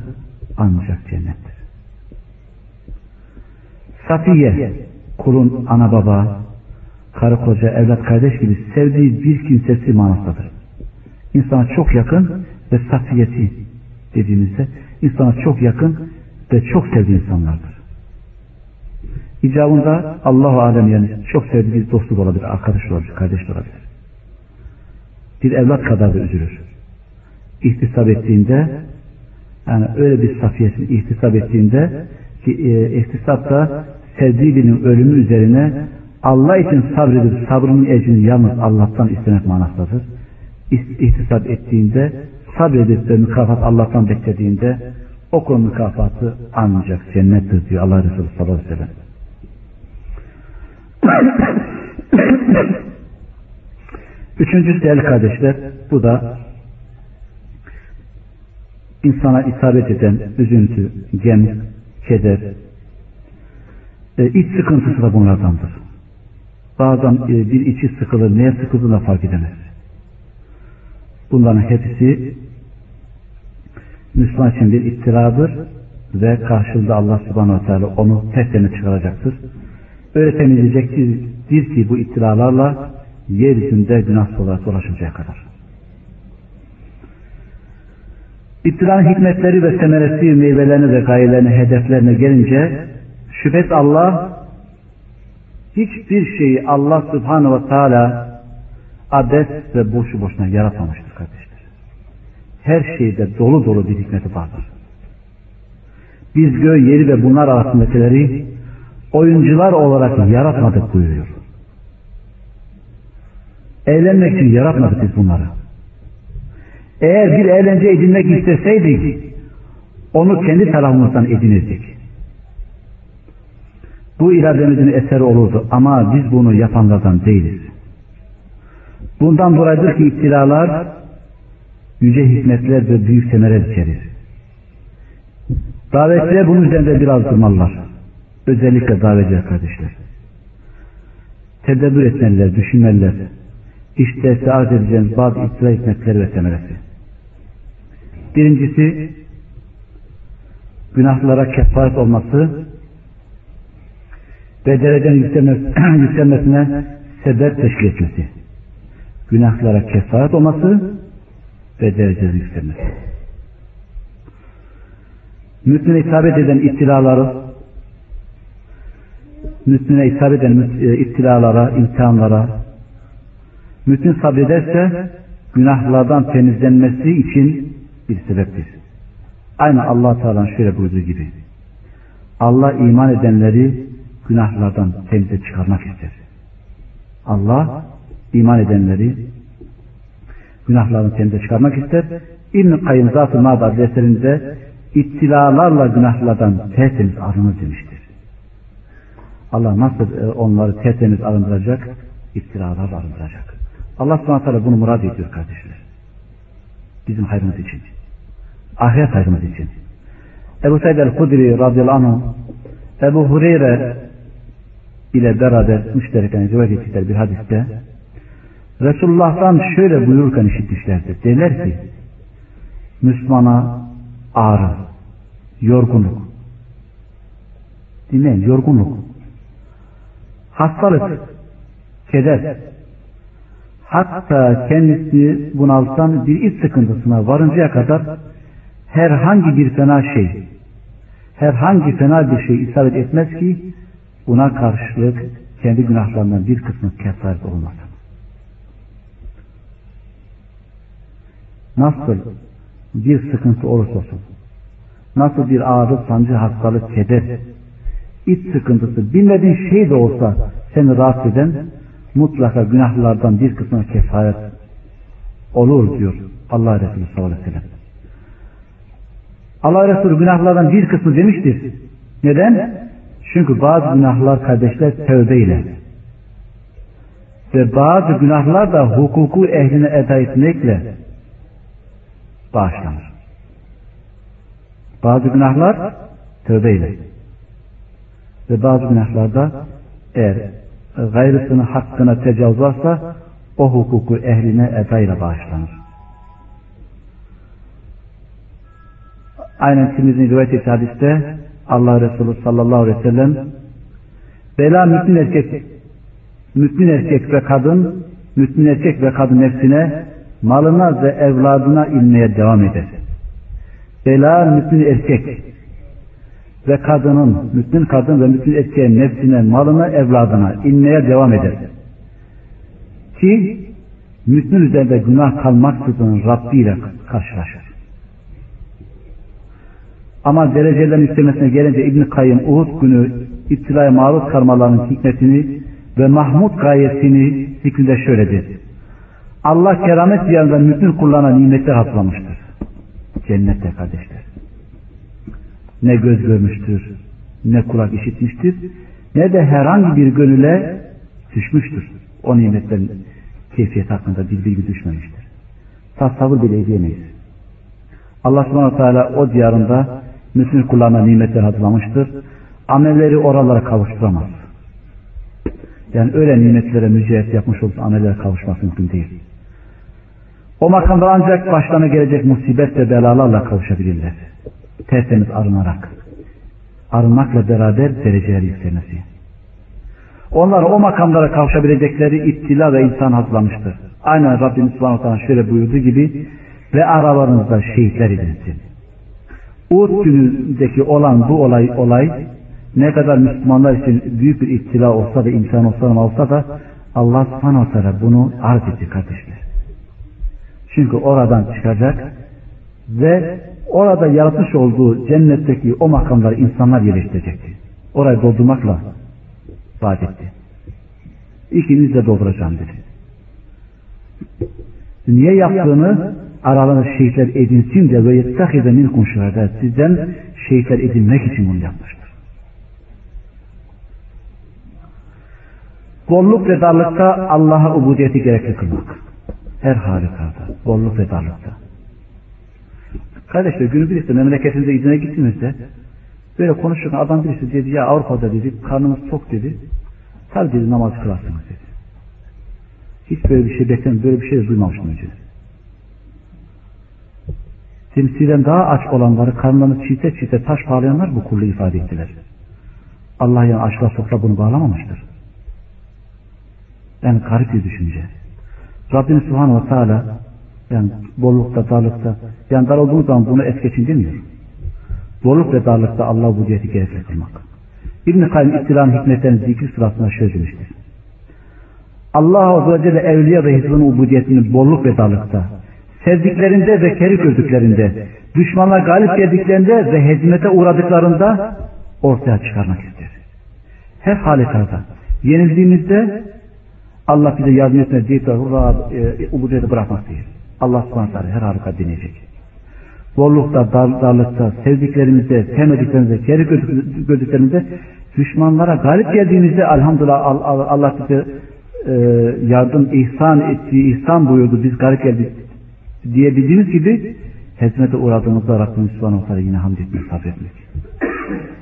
ancak cennettir. Safiye, kulun ana baba, karı koca, evlat kardeş gibi sevdiği bir kimsesi manasıdır. İnsana çok yakın ve safiyeti dediğimizde insana çok yakın ve çok sevdiği insanlardır. İcabında Allahu Alem yani çok sevdiği bir dostluk olabilir, arkadaş olabilir, kardeş olabilir. Bir evlat kadar da üzülür ihtisap ettiğinde yani öyle bir safiyetin ihtisap ettiğinde ki e, ihtisap da sevdiğinin ölümü üzerine Allah için sabredip sabrının ecrini yalnız Allah'tan istemek manasıdır. İhtisap ettiğinde sabredip ve mükafat Allah'tan beklediğinde o konu mükafatı ancak cennettir diyor Allah Resulü sallallahu aleyhi ve sellem. Üçüncüsü değerli kardeşler bu da insana isabet eden üzüntü, gem, keder, e, iç sıkıntısı da bunlardandır. Bazen e, bir içi sıkılır, neye sıkıldığını fark edemez. Bunların hepsi Müslüman için bir iftiradır ve karşılığında Allah subhanahu teala onu tertemiz çıkaracaktır. Öğretemeyecektir ki bu ittilalarla yeryüzünde günah olarak dolaşıncaya kadar. İptilanın hikmetleri ve semeresi, meyvelerine ve gayelerine, hedeflerine gelince şüphet Allah hiçbir şeyi Allah subhanahu ve teala abes ve boşu boşuna yaratmamıştır kardeşler. Her şeyde dolu dolu bir hikmeti vardır. Biz göğü, yeri ve bunlar arasındakileri oyuncular olarak yaratmadık buyuruyor. Eğlenmek için yaratmadık biz bunları. Eğer bir eğlence edinmek isteseydik onu kendi tarafımızdan edinirdik. Bu irademizin eseri olurdu ama biz bunu yapanlardan değiliz. Bundan dolayıdır ki iptilalar yüce hikmetler ve büyük semerer içerir. Davetçiler bunun üzerinde biraz durmalılar. Özellikle davetçiler kardeşler. Tedebbür etmeliler, düşünmeliler. İşte size arz edeceğimiz bazı iftira hikmetleri ve semeresi. Birincisi günahlara kefaret olması ve derecenin yükselmesine sebep teşkil etmesi. Günahlara kefaret olması ve derecenin yükselmesi. Müslüme isabet eden ittilaları Müslüme isabet eden e, ittilalara, imtihanlara Müslüm sabrederse günahlardan temizlenmesi için bir sebeptir. Aynı Allah Teala şöyle buyurduğu gibi. Allah iman edenleri günahlardan temize çıkarmak ister. Allah iman edenleri günahlardan temize çıkarmak ister. İbn-i Kayyum Zat-ı Mağda eserinde ittilalarla günahlardan tertemiz arınır demiştir. Allah nasıl e, onları tertemiz arındıracak? İftiralarla arındıracak. Allah subhanahu bunu murad ediyor kardeşler. Bizim hayrımız için. Ahiret hayrımız için. Ebu Said el-Kudri radıyallahu anh Ebu Hureyre ile beraber müştereken rivayet ettikleri bir hadiste Resulullah'tan şöyle buyururken işitmişlerdir. Derler ki Müslümana ağrı, yorgunluk. Dinleyin, yorgunluk. Hastalık, keder, hatta kendisi bunaltan bir iç sıkıntısına varıncaya kadar herhangi bir fena şey, herhangi fena bir şey isabet etmez ki buna karşılık kendi günahlarından bir kısmı kefaret olmaz. Nasıl bir sıkıntı olursa olsun, nasıl bir ağrı, sancı, hastalık, keder, iç sıkıntısı, bilmediğin şey de olsa seni rahatsız eden mutlaka günahlardan bir kısmına kefaret olur diyor Allah Resulü sallallahu aleyhi ve sellem. Allah Resulü günahlardan bir kısmı demiştir. Neden? Çünkü bazı günahlar kardeşler tövbeyle ve bazı günahlar da hukuku ehline eda etmekle bağışlanır. Bazı günahlar tövbeyle ve bazı günahlarda eğer gayrısının hakkına tecavüz varsa o hukuku ehline edayla bağışlanır. Aynen Tirmiz'in rivayet ettiği hadiste Allah Resulü sallallahu aleyhi ve sellem bela mümin erkek mümin erkek ve kadın mümin erkek ve kadın nefsine malına ve evladına inmeye devam eder. Bela mümin erkek ve kadının, mümin kadın ve mümin erkeğin nefsine, malına, evladına inmeye devam eder. Ki mümin üzerinde günah kalmaksızın Rabbi ile karşılaşır. Ama derecelerin istemesine gelince İbn-i Kayyım Uhud günü iptilaya maruz kalmalarının hikmetini ve Mahmud gayesini fikrinde şöyledir. Allah keramet yanında mümin kullarına nimetler hatırlamıştır. Cennette kardeşler ne göz görmüştür, ne kulak işitmiştir, ne de herhangi bir gönüle düşmüştür. O nimetlerin keyfiyet hakkında bir bilgi düşmemiştir. Tasavvur bile edemeyiz. Allah subhanahu teala o diyarında Müslüman kullarına nimetler hazırlamıştır. Amelleri oralara kavuşturamaz. Yani öyle nimetlere mücahit yapmış olup amellere kavuşması mümkün değil. O makamda ancak başlarına gelecek musibet ve belalarla kavuşabilirler tertemiz arınarak arınmakla beraber dereceler yükselmesi. Onları o makamlara kavuşabilecekleri ittila ve insan hazırlamıştır. Aynen Rabbimiz Subhanahu şöyle buyurduğu gibi ve aralarınızda şehitler edinsin. Uhud günündeki olan bu olay olay ne kadar Müslümanlar için büyük bir ittila olsa da imkan olsa da olsa da Allah subhanahu bunu arz etti kardeşler. Çünkü oradan çıkacak ve orada yaratmış olduğu cennetteki o makamları insanlar yerleştirecekti. Orayı doldurmakla vaat etti. İkiniz de dolduracağım dedi. Niye yaptığını aralarında şehitler edinsin de ve yettahize minkum şühedâ sizden şehitler edinmek için bunu yapmıştır. Bolluk ve darlıkta Allah'a ubudiyeti gerekli kılmak. Her halükarda. Bolluk ve darlıkta. Kardeşler günü birisi memleketinize izine gittiğinizde böyle konuşurken adam birisi dedi ya Avrupa'da dedi karnımız tok dedi. Tabi dedi namaz kılarsınız dedi. Hiç böyle bir şey beklemedim, böyle bir şey de duymamıştım önce. Temsilen daha aç olanları karnlarını çiğte çiğte taş bağlayanlar bu kulluğu ifade ettiler. Allah yani açla sofra bunu bağlamamıştır. Yani garip bir düşünce. Rabbimiz Subhanahu ve Teala yani bollukta, darlıkta yani dar olduğumuz zaman bunu es geçin demiyor. Bolluk ve darlıkta Allah bu diyeti gerekli kılmak. İbn-i Kayyum İttilan hikmetlerin zikri sırasında şöyle demiştir. Allah Azze ve Celle evliya ve hizbinin ubudiyetini bolluk ve darlıkta, sevdiklerinde ve keri gördüklerinde, düşmanlar galip geldiklerinde ve hezimete uğradıklarında ortaya çıkarmak ister. Her halükarda yenildiğimizde Allah bize yardım etmez deyip de hurra e, ubudiyeti bırakmak değil. Allah subhanahu her halükarda deneyecek. Bollukta, dar, darlıkta, sevdiklerimizde, sevmediklerimizde, keri gördüklerimizde düşmanlara galip geldiğimizde elhamdülillah Allah bize e, yardım ihsan ettiği, ihsan buyurdu biz garip geldik diyebildiğimiz gibi hizmete uğradığımızda Rabbimiz Subhanahu yine hamd etmek, sabretmek.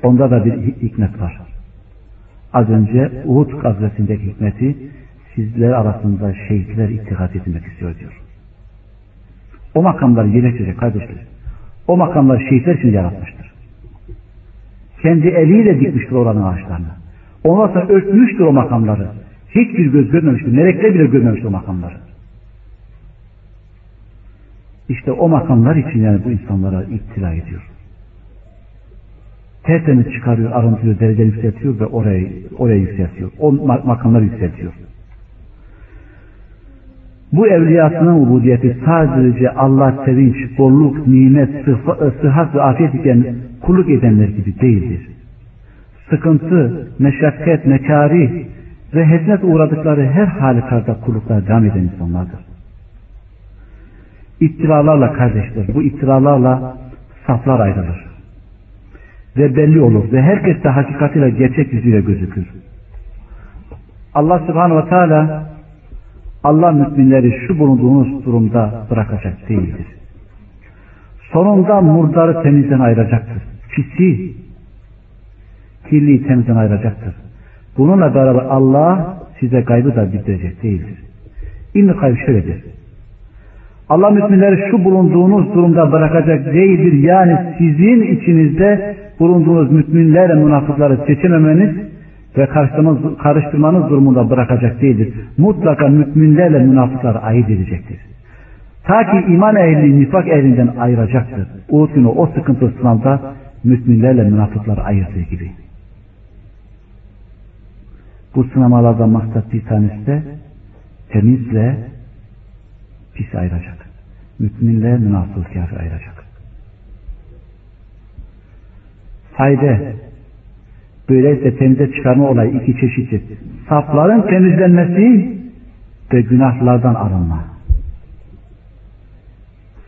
Onda da bir hikmet var. Az önce Uhud gazvetindeki hikmeti sizler arasında şehitler ittihat edilmek istiyor diyor. O makamları yerleştirecek kardeşler. O makamları şehitler için yaratmıştır. Kendi eliyle dikmiştir oranın ağaçlarını. Ondan sonra örtmüştür o makamları. Hiçbir göz görmemiştir. Melekler bile görmemiştir o makamları. İşte o makamlar için yani bu insanlara iktila ediyor. Tertemiz çıkarıyor, arındırıyor, derece yükseltiyor ve oraya, oraya yükseltiyor. O makamları yükseltiyor. Bu evliyasının ubudiyeti sadece Allah sevinç, bolluk, nimet, sıhhat ve afiyet iken kulluk edenler gibi değildir. Sıkıntı, meşakkat, mekari ve hezmet uğradıkları her halükarda kulluklara devam eden insanlardır. İttiralarla kardeşler, bu ittiralarla saflar ayrılır. Ve belli olur ve herkes de hakikatiyle gerçek yüzüyle gözükür. Allah subhanahu ve teala Allah müminleri şu bulunduğunuz durumda bırakacak değildir. Sonunda murdarı temizden ayıracaktır. Pisi, kirliyi temizden ayıracaktır. Bununla beraber Allah size kaybı da bildirecek değildir. İbn-i Kayyum şöyledir. Allah müminleri şu bulunduğunuz durumda bırakacak değildir. Yani sizin içinizde bulunduğunuz müminlerle münafıkları seçememeniz ve karıştırmanız, durumunda bırakacak değildir. Mutlaka müminlerle münafıkları ayırt edecektir. Ta ki iman ehli nifak ehlinden ayıracaktır. O günü o sıkıntı sınavda müminlerle münafıkları ayırdığı gibi. Bu sınamalardan maksat bir tanesi de temizle pis ayıracak. Müminle münafık kafir ayıracak. Fayda Böyleyse temize çıkarma olayı iki çeşittir. Safların temizlenmesi ve günahlardan arınma.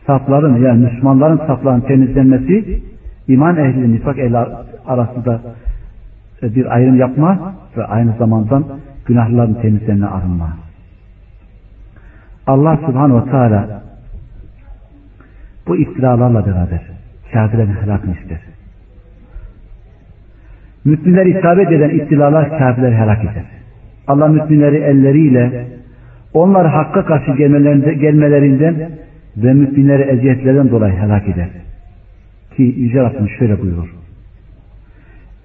Safların yani Müslümanların safların temizlenmesi iman ehli nifak ehli arasında bir ayrım yapma ve aynı zamanda günahların temizlenme arınma. Allah subhanahu ve teala bu iftiralarla beraber kafirlerin helakını ister. Müminler isabet eden istilalar kafirleri helak eder. Allah müminleri elleriyle onlar hakka karşı gelmelerinden ve müminleri eziyetlerden dolayı helak eder. Ki Yüce Rabbimiz şöyle buyurur.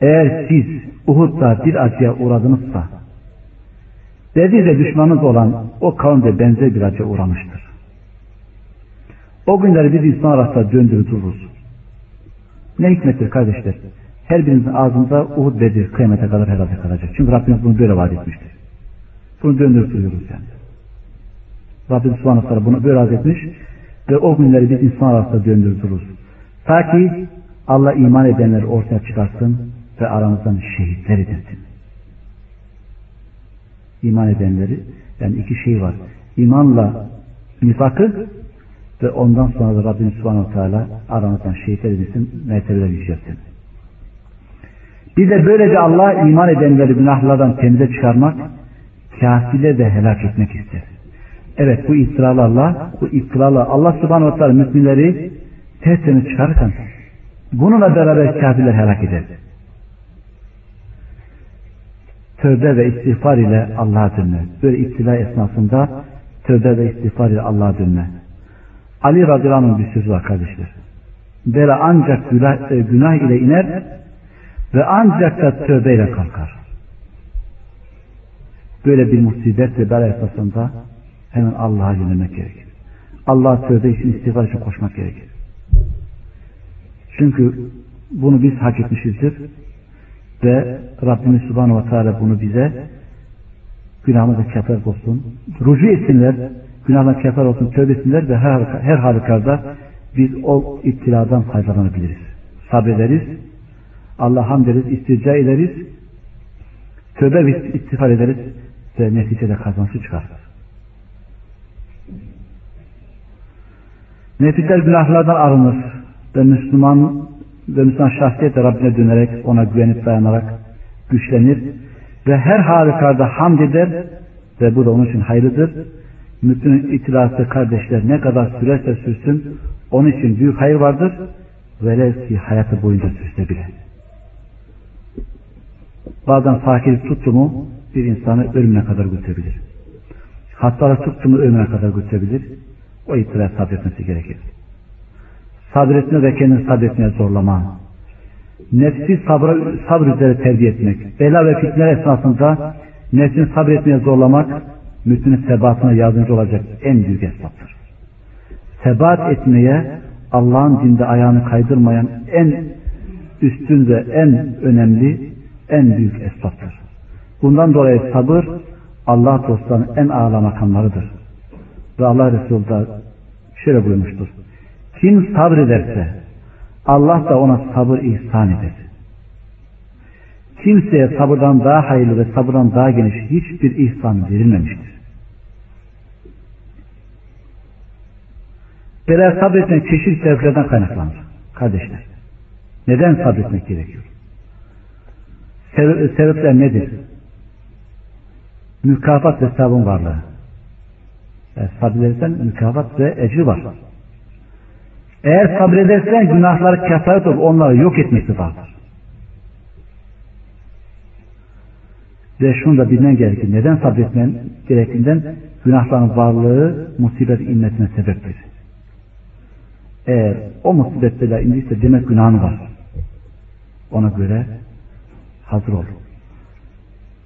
Eğer siz Uhud'da bir acıya uğradınızsa Ve de düşmanımız olan o kavimde benzer bir acı uğramıştır. O günleri biz insan arasında döndürür dururuz. Ne hikmettir kardeşler? Her birinizin ağzında Uhud Bedir kıyamete kadar herhalde kalacak. Çünkü Rabbimiz bunu böyle vaat etmiştir. Bunu döndürüp duruyoruz yani. Rabbimiz subhanahu bunu böyle vaat etmiş ve o günleri biz insan arasında döndürür dururuz. Ta ki Allah iman edenleri ortaya çıkarsın ve aramızdan şehitler edilsin. İman edenleri yani iki şey var. İmanla nifakı ve ondan sonra da Rabbimiz Subhanahu Teala aramızdan şehitler edilsin, mertebeler yükselsin. Bir de böylece Allah iman edenleri günahlardan temize çıkarmak, kafirleri de helak etmek ister. Evet bu iftiralarla, bu iftiralarla Allah subhanahu teala müminleri tertemiz çıkarırken bununla beraber kafirler helak eder. Tövbe ve istiğfar ile Allah'a dönme. Böyle iftila esnasında tövbe ve istiğfar ile Allah'a dönme. Ali radıyallahu bir sözü var kardeşler. Böyle ancak günah, e, günah ile iner ve ancak da tövbeyle kalkar. Böyle bir musibet ve bela esasında hemen Allah'a yönelmek gerekir. Allah'a tövbe için istiğfar için koşmak gerekir. Çünkü bunu biz hak etmişizdir ve Rabbimiz Subhanahu ve Teala bunu bize günahımıza kefer olsun. Rucu etsinler, günahına kefer olsun, tövbe etsinler ve her, her halükarda biz o iptiladan faydalanabiliriz. Sabrederiz, Allah hamd ederiz, istirca ederiz, tövbe ve istiğfar ederiz ve neticede kazançlı çıkarız. Nefisler günahlardan arınır ve Müslüman ve Müslüman şahsiyet de Rabbine dönerek ona güvenip dayanarak güçlenir ve her halükarda hamd eder ve bu da onun için hayırlıdır. Müslüman itilası kardeşler ne kadar sürerse sürsün onun için büyük hayır vardır. Velev ki hayatı boyunca sürse bile. Bazen fakirlik tuttu mu bir insanı ölümüne kadar götürebilir. Hastalık tuttu mu ölümüne kadar götürebilir. O itiraz sabretmesi gerekir. Sabretme ve kendini sabretmeye zorlama. Nefsi sabra, sabır üzere terbiye etmek. Bela ve fitneler esnasında nefsini sabretmeye zorlamak müminin sebatına yardımcı olacak en büyük esnafdır. Sebat etmeye Allah'ın dinde ayağını kaydırmayan en üstün ve en önemli en büyük esnaftır. Bundan dolayı sabır Allah dostlarının en ağla makamlarıdır. Ve Allah Resulü da şöyle buyurmuştur. Kim sabrederse Allah da ona sabır ihsan eder. Kimseye sabırdan daha hayırlı ve sabırdan daha geniş hiçbir ihsan verilmemiştir. Böyle sabretmek çeşitli sebeplerden kaynaklanır. Kardeşler. Neden sabretmek gerekiyor? Sebepler nedir? Mükafat ve hesabın varlığı. Eğer sabredersen mükafat ve ecri var. Eğer sabredersen günahları kefaret olur, onları yok etmesi vardır. Ve şunu da bilmen gerekir. Neden sabretmen gerektiğinden günahların varlığı musibet inmesine sebeptir. Eğer o musibetler indiyse demek günahın var. Ona göre hazır ol.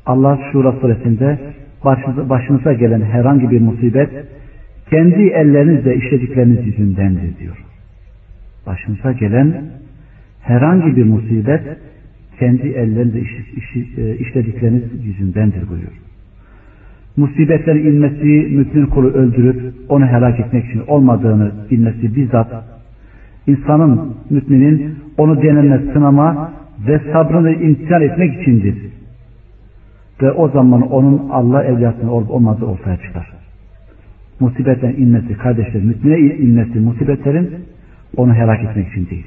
Allah Şura suresinde başınıza gelen herhangi bir musibet kendi ellerinizle işledikleriniz yüzündendir diyor. Başınıza gelen herhangi bir musibet kendi ellerinizle e, işledikleriniz yüzündendir buyuruyor. Musibetlerin inmesi mümin kulu öldürüp onu helak etmek için olmadığını bilmesi bizzat insanın, müminin onu deneme, sınama ve sabrını imtihan etmek içindir. Ve o zaman onun Allah evliyatının olup olmadığı ortaya çıkar. Musibetten inmesi, kardeşler, mümine inmesi musibetlerin onu helak etmek için değil.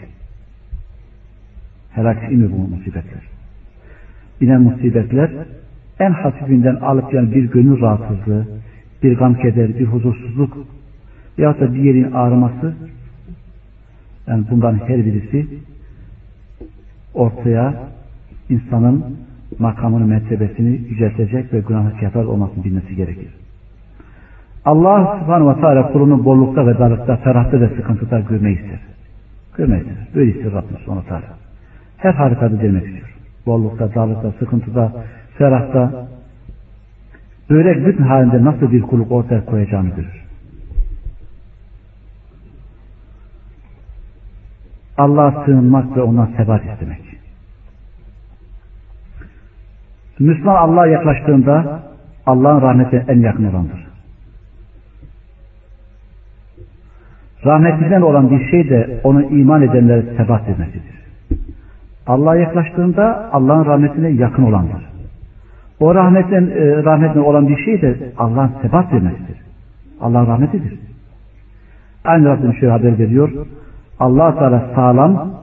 Helak inmiyor bu musibetler. İnen musibetler en hafifinden alıp yani bir gönül rahatsızlığı, bir gam keder, bir huzursuzluk ya da bir yerin ağrıması yani bundan her birisi ortaya insanın makamını, mertebesini yüceltecek ve günahı kefal olmasını bilmesi gerekir. Allah subhanahu ve teala kulunu bollukta ve darlıkta, ferahta ve sıkıntıda görmeyi ister. Görmeyi ister. Böyle istiyor Rabbimiz subhanahu teala. Her harikada demek istiyor. Bollukta, darlıkta, sıkıntıda, ferahta böyle bütün halinde nasıl bir kulluk ortaya koyacağını görür. Allah'a sığınmak ve ona sebat istemek. Müslüman Allah'a yaklaştığında Allah'ın rahmetine en yakın olandır. Rahmetinden olan bir şey de onu iman edenlere sebat etmesidir. Allah'a yaklaştığında Allah'ın rahmetine yakın olandır. O rahmetten, e, rahmetine olan bir şey de Allah'ın sebat vermesidir. Allah'ın rahmetidir. Aynı Rabbim şöyle haber veriyor. Allah Teala sağlam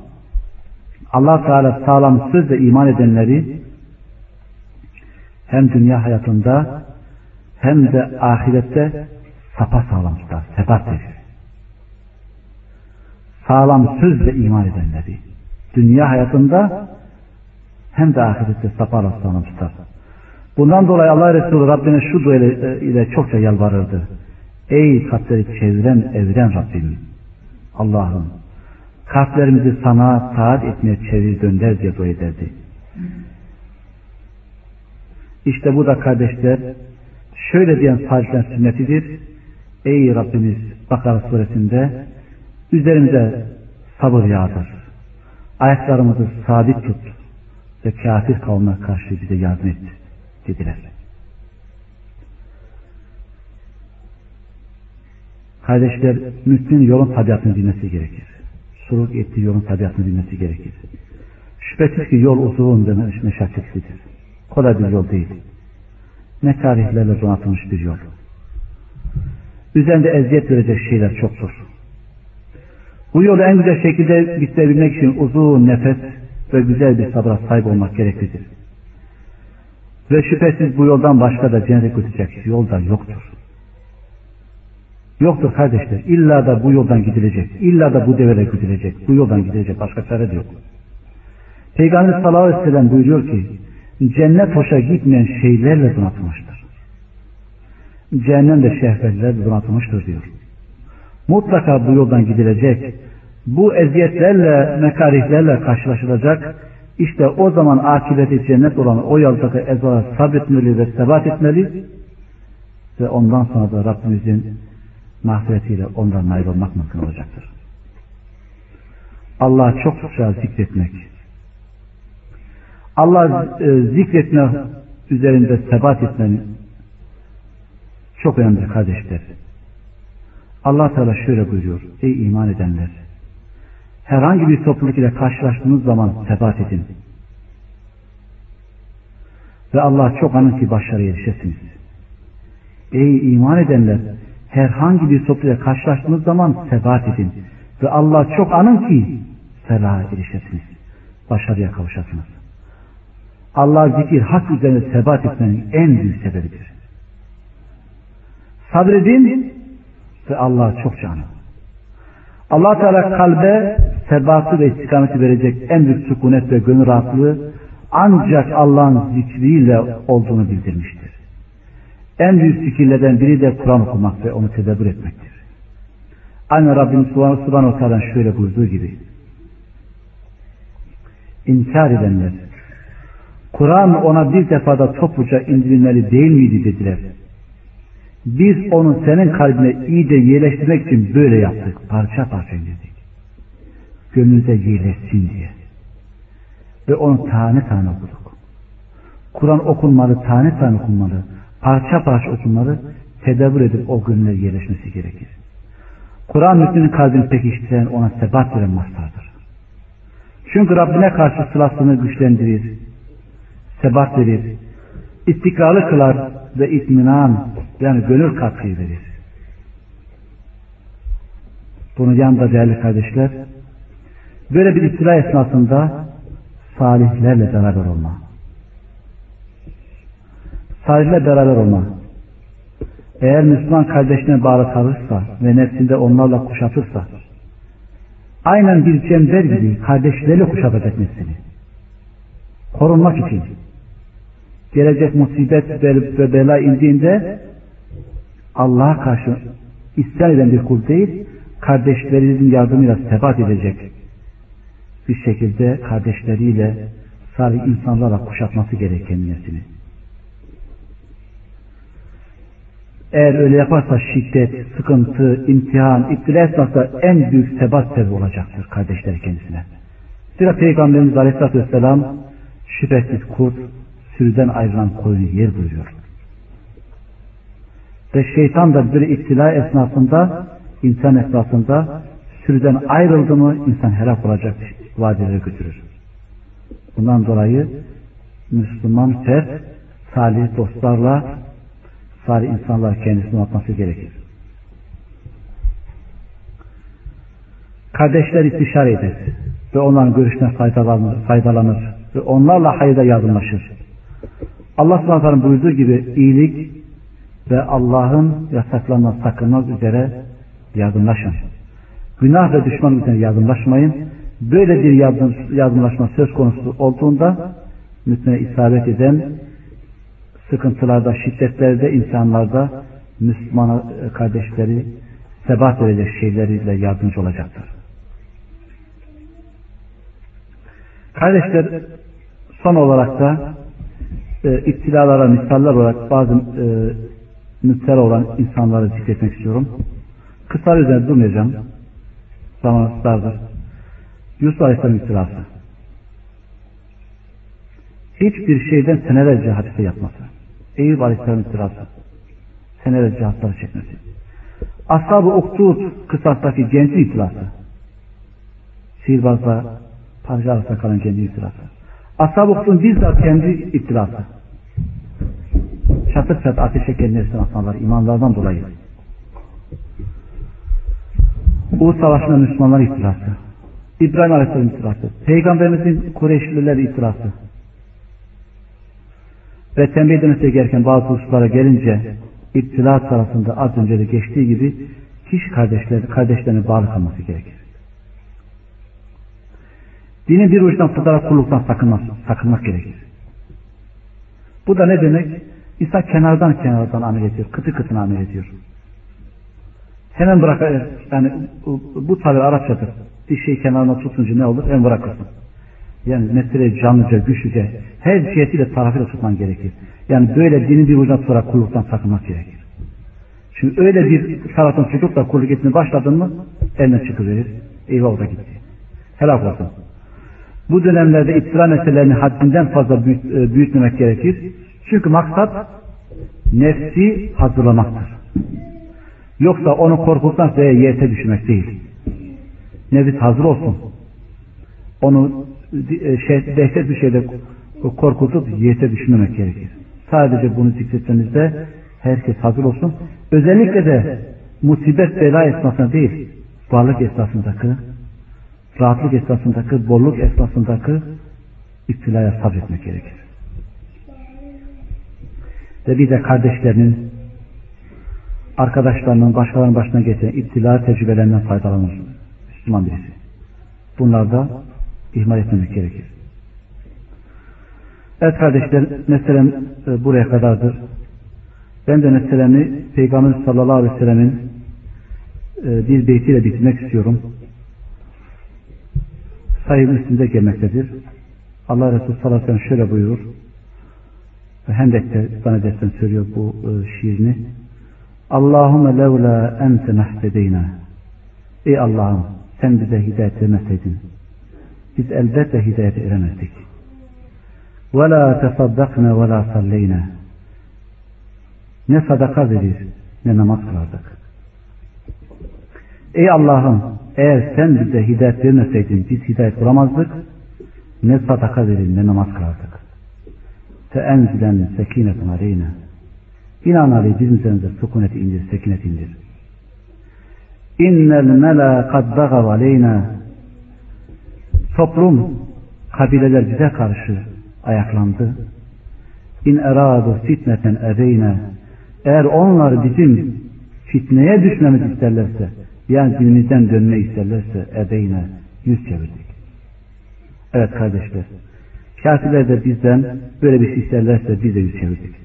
allah Teala sağlam sözle iman edenleri hem dünya hayatında hem de ahirette sapa sağlam tutar, sebat verir. Sağlam sözle iman edenleri dünya hayatında hem de ahirette sapa sağlam tutar. Bundan dolayı Allah Resulü Rabbine şu dua ile, ile çokça yalvarırdı. Ey kalpleri çeviren evren Rabbim. Allah'ım kalplerimizi sana taat etmeye çevir dönder diye dua ederdi. İşte bu da kardeşler şöyle diyen salihler sünnetidir. Ey Rabbimiz Bakara suresinde üzerimize sabır yağdır. Ayaklarımızı sabit tut ve kafir kavmine karşı bize yardım et dediler. Kardeşler, mümin yolun tabiatını bilmesi gerekir. Suruk ettiği yolun tabiatını bilmesi gerekir. Şüphesiz ki yol uzun ve meşakkatlidir. Kolay bir yol değil. Ne tarihlerle donatılmış bir yol. Üzerinde eziyet verecek şeyler çoktur. Bu yolu en güzel şekilde bitirebilmek için uzun nefes ve güzel bir sabra sahip olmak gereklidir. Ve şüphesiz bu yoldan başka da cennete götürecek yol da yoktur. Yoktur kardeşler. İlla da bu yoldan gidilecek. İlla da bu devre gidilecek. Bu yoldan gidilecek. Başka çare de yok. Peygamber sallallahu aleyhi ve sellem buyuruyor ki cennet hoşa gitmeyen şeylerle donatılmıştır. Cehennem de şehvetlerle donatılmıştır diyor. Mutlaka bu yoldan gidilecek. Bu eziyetlerle, mekarihlerle karşılaşılacak işte o zaman akibeti cennet olan o yoldaki ezara sabretmeli ve sebat etmeli ve ondan sonra da Rabbimizin mağfiretiyle ondan ayrılmak mümkün olacaktır. Allah'a çok sıkça zikretmek, Allah e, zikretme üzerinde sebat etmenin çok önemli kardeşler. Allah Teala şöyle buyuruyor. Ey iman edenler! herhangi bir topluluk ile karşılaştığınız zaman sebat edin. Ve Allah çok anın ki başarıya erişesiniz. Ey iman edenler herhangi bir topluluk ile karşılaştığınız zaman sebat edin. Ve Allah çok anın ki felaha erişesiniz. Başarıya kavuşasınız. Allah zikir hak üzerine sebat etmenin en büyük sebebidir. Sabredin ve Allah çok canım. Allah Teala kalbe sebatı ve istikameti verecek en büyük sükunet ve gönül rahatlığı ancak Allah'ın zikriyle olduğunu bildirmiştir. En büyük zikirlerden biri de Kur'an okumak ve onu tedebbür etmektir. Aynı Rabbimiz Subhanahu Teala'dan şöyle buyurduğu gibi İnkar edenler Kur'an ona bir defada topluca indirilmeli değil miydi dediler. Biz onu senin kalbine iyi de yerleştirmek için böyle yaptık. Parça parça indirdik. Gönlünüze yerleşsin diye. Ve onu tane tane okuduk. Kur'an okunmalı, tane tane okunmalı. Parça parça okunmalı. Tedabbür edip o gönüllere yerleşmesi gerekir. Kur'an müminin kalbini pekiştiren, ona sebat veren mastardır. Çünkü Rabbine karşı sılasını güçlendirir, sebat verir, istikrarlı kılar ve itminan yani gönül katkıyı verir. Bunun yanında değerli kardeşler böyle bir istila esnasında salihlerle beraber olma. Salihlerle beraber olma. Eğer Müslüman kardeşine bağlı kalırsa ve nefsinde onlarla kuşatırsa aynen bir cember gibi kardeşleriyle kuşatacak neslini. Korunmak için gelecek musibet ve bela indiğinde Allah'a karşı isyan eden bir kul değil, kardeşlerinizin yardımıyla sebat edecek bir şekilde kardeşleriyle salih insanlarla kuşatması gereken nesini. Eğer öyle yaparsa şiddet, sıkıntı, imtihan, iptila esnasında en büyük sebat sebebi olacaktır kardeşleri kendisine. Zira Peygamberimiz Aleyhisselatü Vesselam şüphesiz kurt sürüden ayrılan koyunu yer buyuruyor. Ve şeytan da bir iptila esnasında, insan esnasında sürüden ayrıldı mı insan helak olacak vadilere götürür. Bundan dolayı Müslüman fert salih dostlarla salih insanlar kendisini atması gerekir. Kardeşler istişare eder ve onların görüşüne faydalanır, faydalanır ve onlarla hayırda yardımlaşır. Allah subhanahu buyurduğu gibi iyilik ve Allah'ın yasaklarına sakınmak üzere yardımlaşın. Günah ve düşman üzerine yardımlaşmayın. Böyle bir yardım, yardımlaşma söz konusu olduğunda mütne isabet eden sıkıntılarda, şiddetlerde, insanlarda Müslüman kardeşleri sebat verecek şeyleriyle yardımcı olacaktır. Kardeşler son olarak da e, iptilalara misaller olarak bazı e, müptela olan insanları zikretmek istiyorum. Kısa üzerinde durmayacağım. Zaman dardır. Yusuf Aleyhisselam iftirası. Hiçbir şeyden senelerce hadise yapması. Eyüp Aleyhisselam iftirası. Senelerce hastaları çekmesi. Ashab-ı Uktut kısastaki genci iftirası. Sihirbazla parça arasında kalan genci iftirası. Ashab-ı Uktut'un bizzat kendi iftirası. Çatır çatır ateşe kendilerinden atanlar imanlardan dolayı. Bu savaşında Müslümanlar iftirası. İbrahim Aleyhisselam iftirası. Peygamberimizin Kureyşliler iftirası. Ve tembih edilmesi gereken bazı hususlara gelince iptila tarafında az önce de geçtiği gibi kişi kardeşler, kardeşlerine bağlı kalması gerekir. Dinin bir ucundan tutarak kulluktan sakınmak, sakınmak gerekir. Bu da ne demek? İsa kenardan kenardan amel ediyor. Kıtı kıtına amel ediyor. Hemen bırak yani bu tabi Arapçadır. Bir şey kenarına tutunca ne olur? Hemen bırakırsın. Yani mesele canlıca, güçlüce, her cihetiyle tarafıyla tutman gerekir. Yani böyle dinin bir ucuna tutarak kulluktan sakınmak gerekir. Şimdi öyle bir taraftan tutup da kulluk etmeye başladın mı eline çıkıverir. Eyvah o da gitti. Helak olsun. Bu dönemlerde iftira meselelerini haddinden fazla büyüt, e, büyütmemek gerekir. Çünkü maksat nefsi hazırlamaktır. Yoksa onu korkutmak veya yete düşürmek değil. Nefis hazır olsun. Onu şey, dehşet bir şeyde korkutup yete düşürmemek gerekir. Sadece bunu zikretmemizde herkes hazır olsun. Özellikle de musibet bela esnasında değil, varlık esnasındaki, rahatlık esnasındaki, bolluk esnasındaki iptilaya sabretmek gerekir. Ve bir de kardeşlerinin arkadaşlarının başkalarının başına getiren iptila tecrübelerinden faydalanır. Müslüman birisi. Bunlar da ihmal etmemek gerekir. Evet kardeşler, meselem e, buraya kadardır. Ben de meselemi Peygamber sallallahu aleyhi ve sellemin e, bir beytiyle bitirmek istiyorum. Sayı üstünde gelmektedir. Allah Resulü sallallahu aleyhi ve sellem şöyle buyurur. Hendek'te zannedersen söylüyor bu e, şiirini. Allahümme levla ente mehtedeyna. Ey Allah'ım sen bize hidayet vermeseydin. Hidayete eremezdik. Ve la tesaddakna ve la salleyna. Ne sadaka verir ne namaz kılardık. Ey Allah'ım eğer sen bize hidayet vermeseydin biz hidayet bulamazdık. Ne sadaka verir ne namaz kılardık. Teenzilen sekinetun aleyna Binaenaleyh bizim üzerimize sükuneti indir, sekinet indir. İnnel mela kad dagav aleyna Toplum, kabileler bize karşı ayaklandı. İn eradu fitneten ebeyne Eğer onlar bizim fitneye düşmemiz isterlerse yani dinimizden dönme isterlerse ebeyne yüz çevirdik. Evet kardeşler. Kafirler de bizden böyle bir şey isterlerse biz de yüz çevirdik.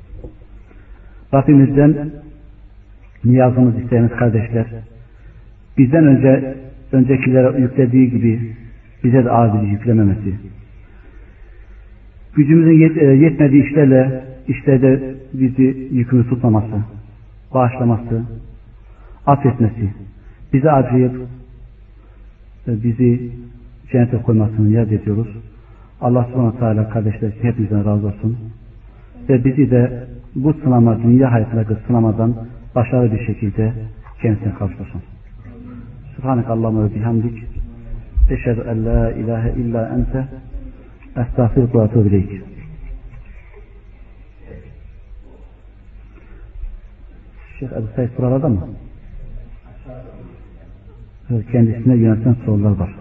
Rabbimizden niyazımız isteyeniz kardeşler bizden önce öncekilere yüklediği gibi bize de aciz yüklememesi gücümüzün yet, e, yetmediği işlerle işlerde bizi yükümü tutmaması bağışlaması, affetmesi, bize acıyıp e, bizi cennete koymasını niyaz ediyoruz. Allah subhanahu teala kardeşler hepinizden razı olsun. Ve bizi de bu sınama, dünya hayatındaki sınamadan başarılı bir şekilde kendisine kavuştursun. Subhanak Allahümme ve bihamdik. Eşhedü en la ilahe illa ente estağfirullah ve etûbü ileyk. Şeyh Ebu Said buralarda mı? Kendisine yönelten sorular var.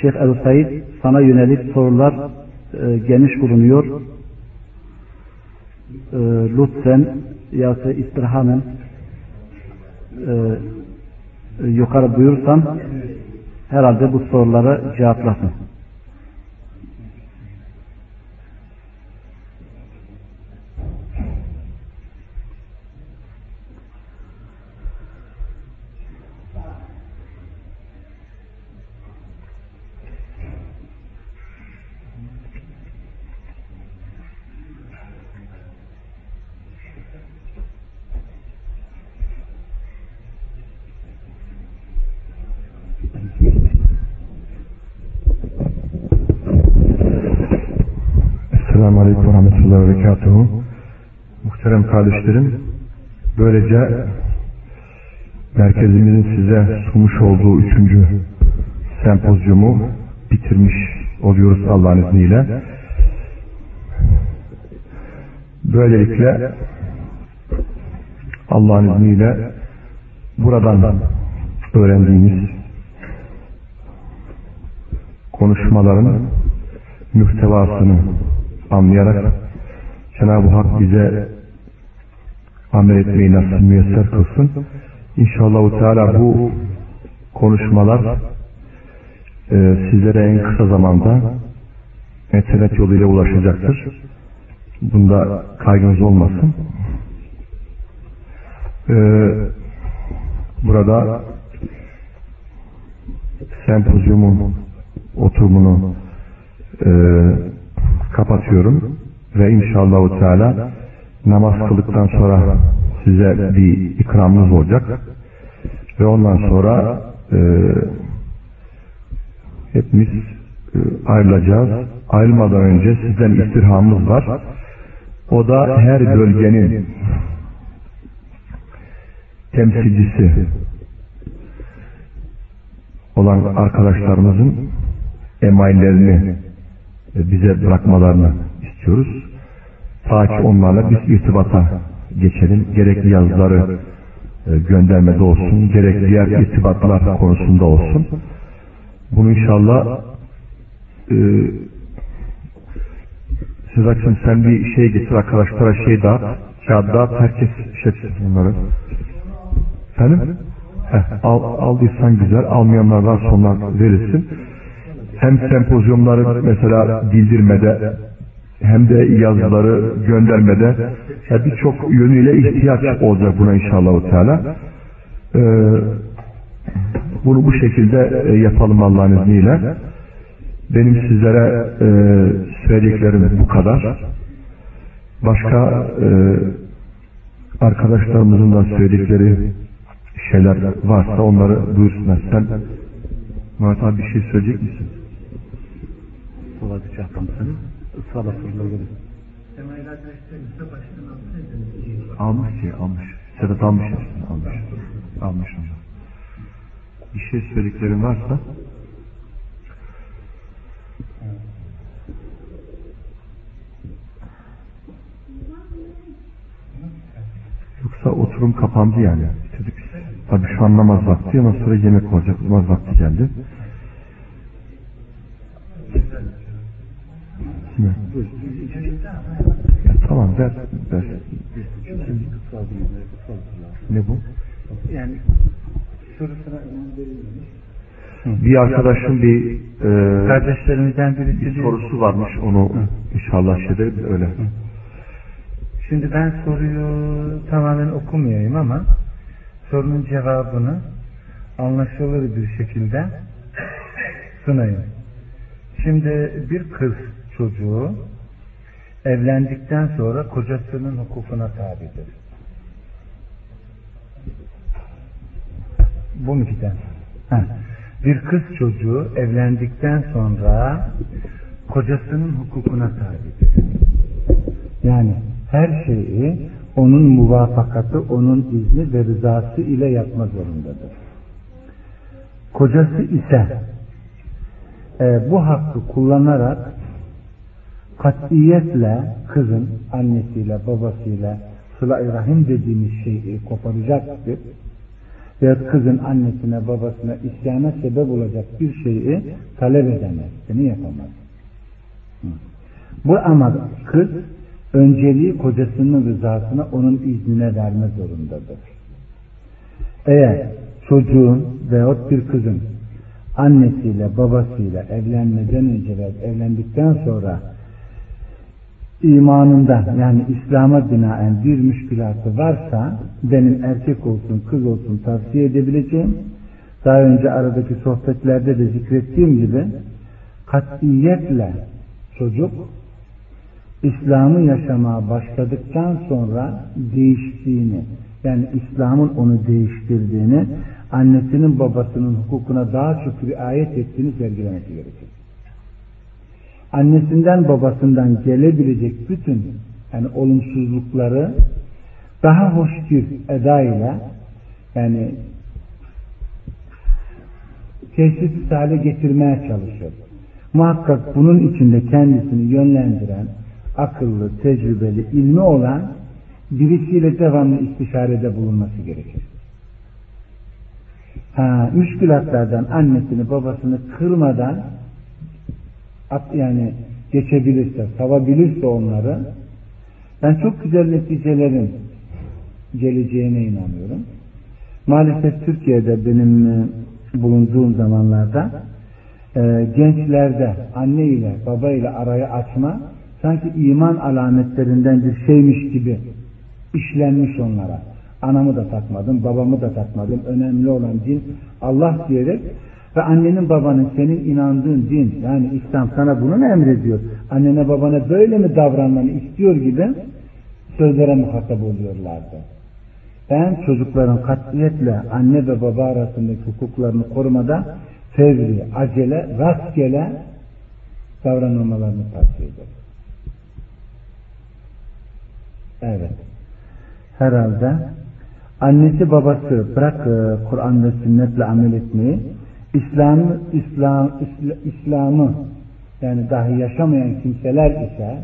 Şeyh Ebu Said sana yönelik sorular e, geniş bulunuyor. E, lütfen yahut istirahamen e, yukarı buyursan herhalde bu sorulara cevaplasın. Berekatuhu. Muhterem kardeşlerim, böylece merkezimizin size sunmuş olduğu üçüncü sempozyumu bitirmiş oluyoruz Allah'ın izniyle. Böylelikle Allah'ın izniyle buradan öğrendiğimiz konuşmaların mühtevasını anlayarak Cenab-ı Hak bize amel etmeyi nasıl müyesser kılsın. İnşallah Teala bu konuşmalar e, sizlere en kısa zamanda internet yoluyla ulaşacaktır. Bunda kaygınız olmasın. E, burada sempozyumun oturumunu e, kapatıyorum ve inşallah Teala namaz kıldıktan sonra size bir ikramımız olacak ve ondan sonra e, hepimiz e, ayrılacağız. Ayrılmadan önce sizden istirhamımız var. O da her bölgenin temsilcisi olan arkadaşlarımızın emaillerini bize bırakmalarını istiyoruz. Ta ki onlarla biz irtibata geçelim. Gerekli yazıları e, göndermede olsun, gerek diğer irtibatlar konusunda olsun. Bunu inşallah e, Sedat'cığım sen bir şey getir arkadaşlara şey dağıt, kağıt dağıt, herkes şey bunları. Efendim? Heh, al, aldıysan güzel, almayanlar varsa onlar verilsin hem sempozyumları mesela bildirmede hem de yazıları göndermede yani birçok yönüyle ihtiyaç olacak buna inşallah Teala. Ee, bunu bu şekilde e, yapalım Allah'ın izniyle. Benim sizlere e, söylediklerim bu kadar. Başka e, arkadaşlarımızın da söyledikleri şeyler varsa onları buyursunlar. Sen Murat abi bir şey söyleyecek misin? Olacak yapmışsın. Sağda sorular gelir. Almış ki almış. Sedat almış. Almış. Almış onu. Bir şey söylediklerin varsa Yoksa oturum kapandı yani. Tabii şu an namaz vakti ondan sonra yemek olacak. Namaz vakti geldi. Ya tamam ver, ver. Ne bu? Yani sorusuna önem verilmemiş. Bir arkadaşın bir e, Kardeşlerimizden birisi bir sorusu varmış. Onu inşallah şeyde öyle. Şimdi ben soruyu tamamen okumayayım ama sorunun cevabını anlaşılır bir şekilde Sunayım. Şimdi bir kız çocuğu evlendikten sonra kocasının hukukuna tabidir. Bu mu giden? Bir kız çocuğu evlendikten sonra kocasının hukukuna tabidir. Yani her şeyi onun muvafakatı, onun izni ve rızası ile yapma zorundadır. Kocası ise e, bu hakkı kullanarak katiyetle kızın annesiyle babasıyla sıla rahim dediğimiz şeyi koparacaktır. Veya kızın annesine babasına isyana sebep olacak bir şeyi talep edemez. Bunu yapamaz. Bu ama kız önceliği kocasının rızasına onun iznine verme zorundadır. Eğer çocuğun veyahut bir kızın annesiyle babasıyla evlenmeden önce ve evlendikten sonra imanında yani İslam'a binaen bir müşkülatı varsa benim erkek olsun kız olsun tavsiye edebileceğim daha önce aradaki sohbetlerde de zikrettiğim gibi katiyetle çocuk İslam'ı yaşamaya başladıktan sonra değiştiğini yani İslam'ın onu değiştirdiğini annesinin babasının hukukuna daha çok riayet ettiğini sergilemesi gerekir. Annesinden babasından gelebilecek bütün yani olumsuzlukları daha hoş bir eda ile yani teşhis hale getirmeye çalışır. Muhakkak bunun içinde kendisini yönlendiren, akıllı, tecrübeli, ilmi olan birisiyle devamlı istişarede bulunması gerekir. Ha, müşkülatlardan annesini babasını kırmadan yani geçebilirse, savabilirse onları ben çok güzel neticelerin geleceğine inanıyorum. Maalesef Türkiye'de benim e, bulunduğum zamanlarda e, gençlerde anne ile baba ile arayı açma sanki iman alametlerinden bir şeymiş gibi işlenmiş onlara. Anamı da takmadım, babamı da takmadım. Önemli olan din Allah diyerek ve annenin babanın senin inandığın din yani İslam sana bunu mu emrediyor? Annene babana böyle mi davranmanı istiyor gibi sözlere muhatap oluyorlardı. Ben çocukların katiyetle anne ve baba arasındaki hukuklarını korumada fevri, acele, rastgele davranılmalarını tavsiye ederim. Evet. Herhalde annesi babası bırak e, Kur'an ve sünnetle amel etmeyi İslam, İslam, İslam'ı yani dahi yaşamayan kimseler ise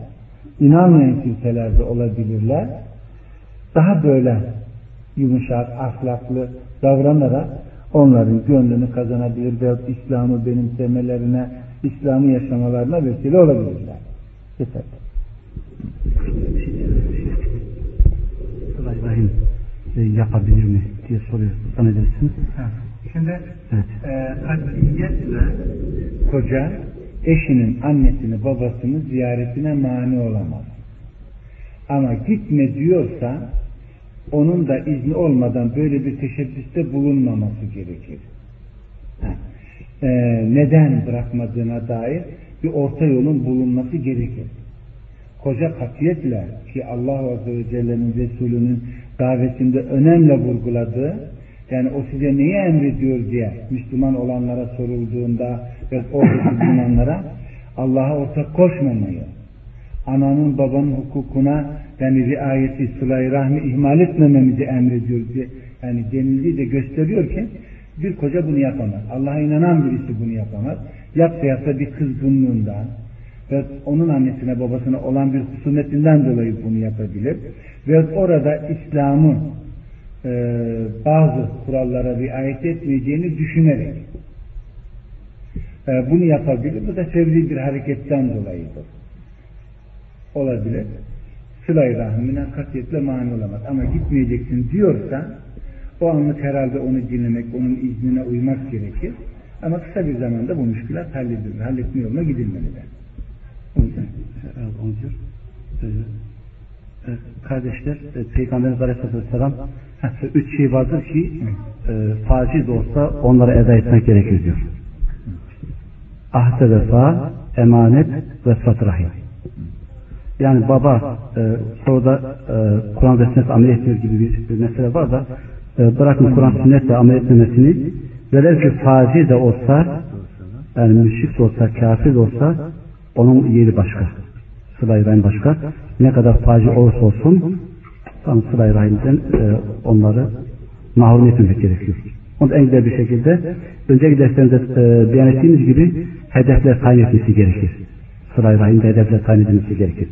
inanmayan kimseler de olabilirler. Daha böyle yumuşak, ahlaklı davranarak onların gönlünü kazanabilir ve İslam'ı benimsemelerine, İslam'ı yaşamalarına vesile olabilirler. Yeter. İbrahim e, yapabilir mi diye soruyor. Zannedersin. Şimdi e, koca eşinin annesini babasını ziyaretine mani olamaz. Ama gitme diyorsa onun da izni olmadan böyle bir teşebbüste bulunmaması gerekir. E, neden bırakmadığına dair bir orta yolun bulunması gerekir. Koca katiyetle ki Allah Azze ve Celle'nin Resulü'nün davetinde önemli vurguladığı yani o size neyi emrediyor diye Müslüman olanlara sorulduğunda ve oradaki bulunanlara Allah'a ortak koşmamayı, ananın babanın hukukuna yani riayeti, sılayı rahmi ihmal etmememizi emrediyor diye yani denildiği de gösteriyor ki bir koca bunu yapamaz. Allah'a inanan birisi bunu yapamaz. Yapsa yapsa bir kızgınlığından ve onun annesine babasına olan bir husumetinden dolayı bunu yapabilir. Ve orada İslam'ın e, bazı kurallara riayet etmeyeceğini düşünerek e, bunu yapabilir. Bu da sevdiği bir hareketten dolayıdır. Olabilir. Sıla-i rahmine katiyetle mani olamaz. Ama gitmeyeceksin diyorsa o anlık herhalde onu dinlemek, onun iznine uymak gerekir. Ama kısa bir zamanda bu müşkülat halledilir. Halletme yoluna gidilmelidir. O yüzden onu diyor. Ee, kardeşler, e, Peygamberimiz Aleyhisselam üç şey vardır ki e, faciz olsa onları eda etmek gerekir diyor. ahde vefa, emanet ve fatrahim. Yani baba e, soruda e, Kur'an ve sünnet amel etmiyor gibi bir, bir mesele var da e, bırakın Kur'an sünnetle amel etmemesini velev ki fazi de olsa yani müşrik de olsa, kafir de olsa onun yeri başka. Rahim başka. Ne kadar faci olursa olsun tam Sıla-i Rahim'den e, onları mahrum etmemek gerekiyor. Onu en güzel bir şekilde önceki derslerinde e, beyan ettiğimiz gibi hedefler tayin etmesi gerekir. Sıla-i Rahim'de hedefler tayin edilmesi gerekir.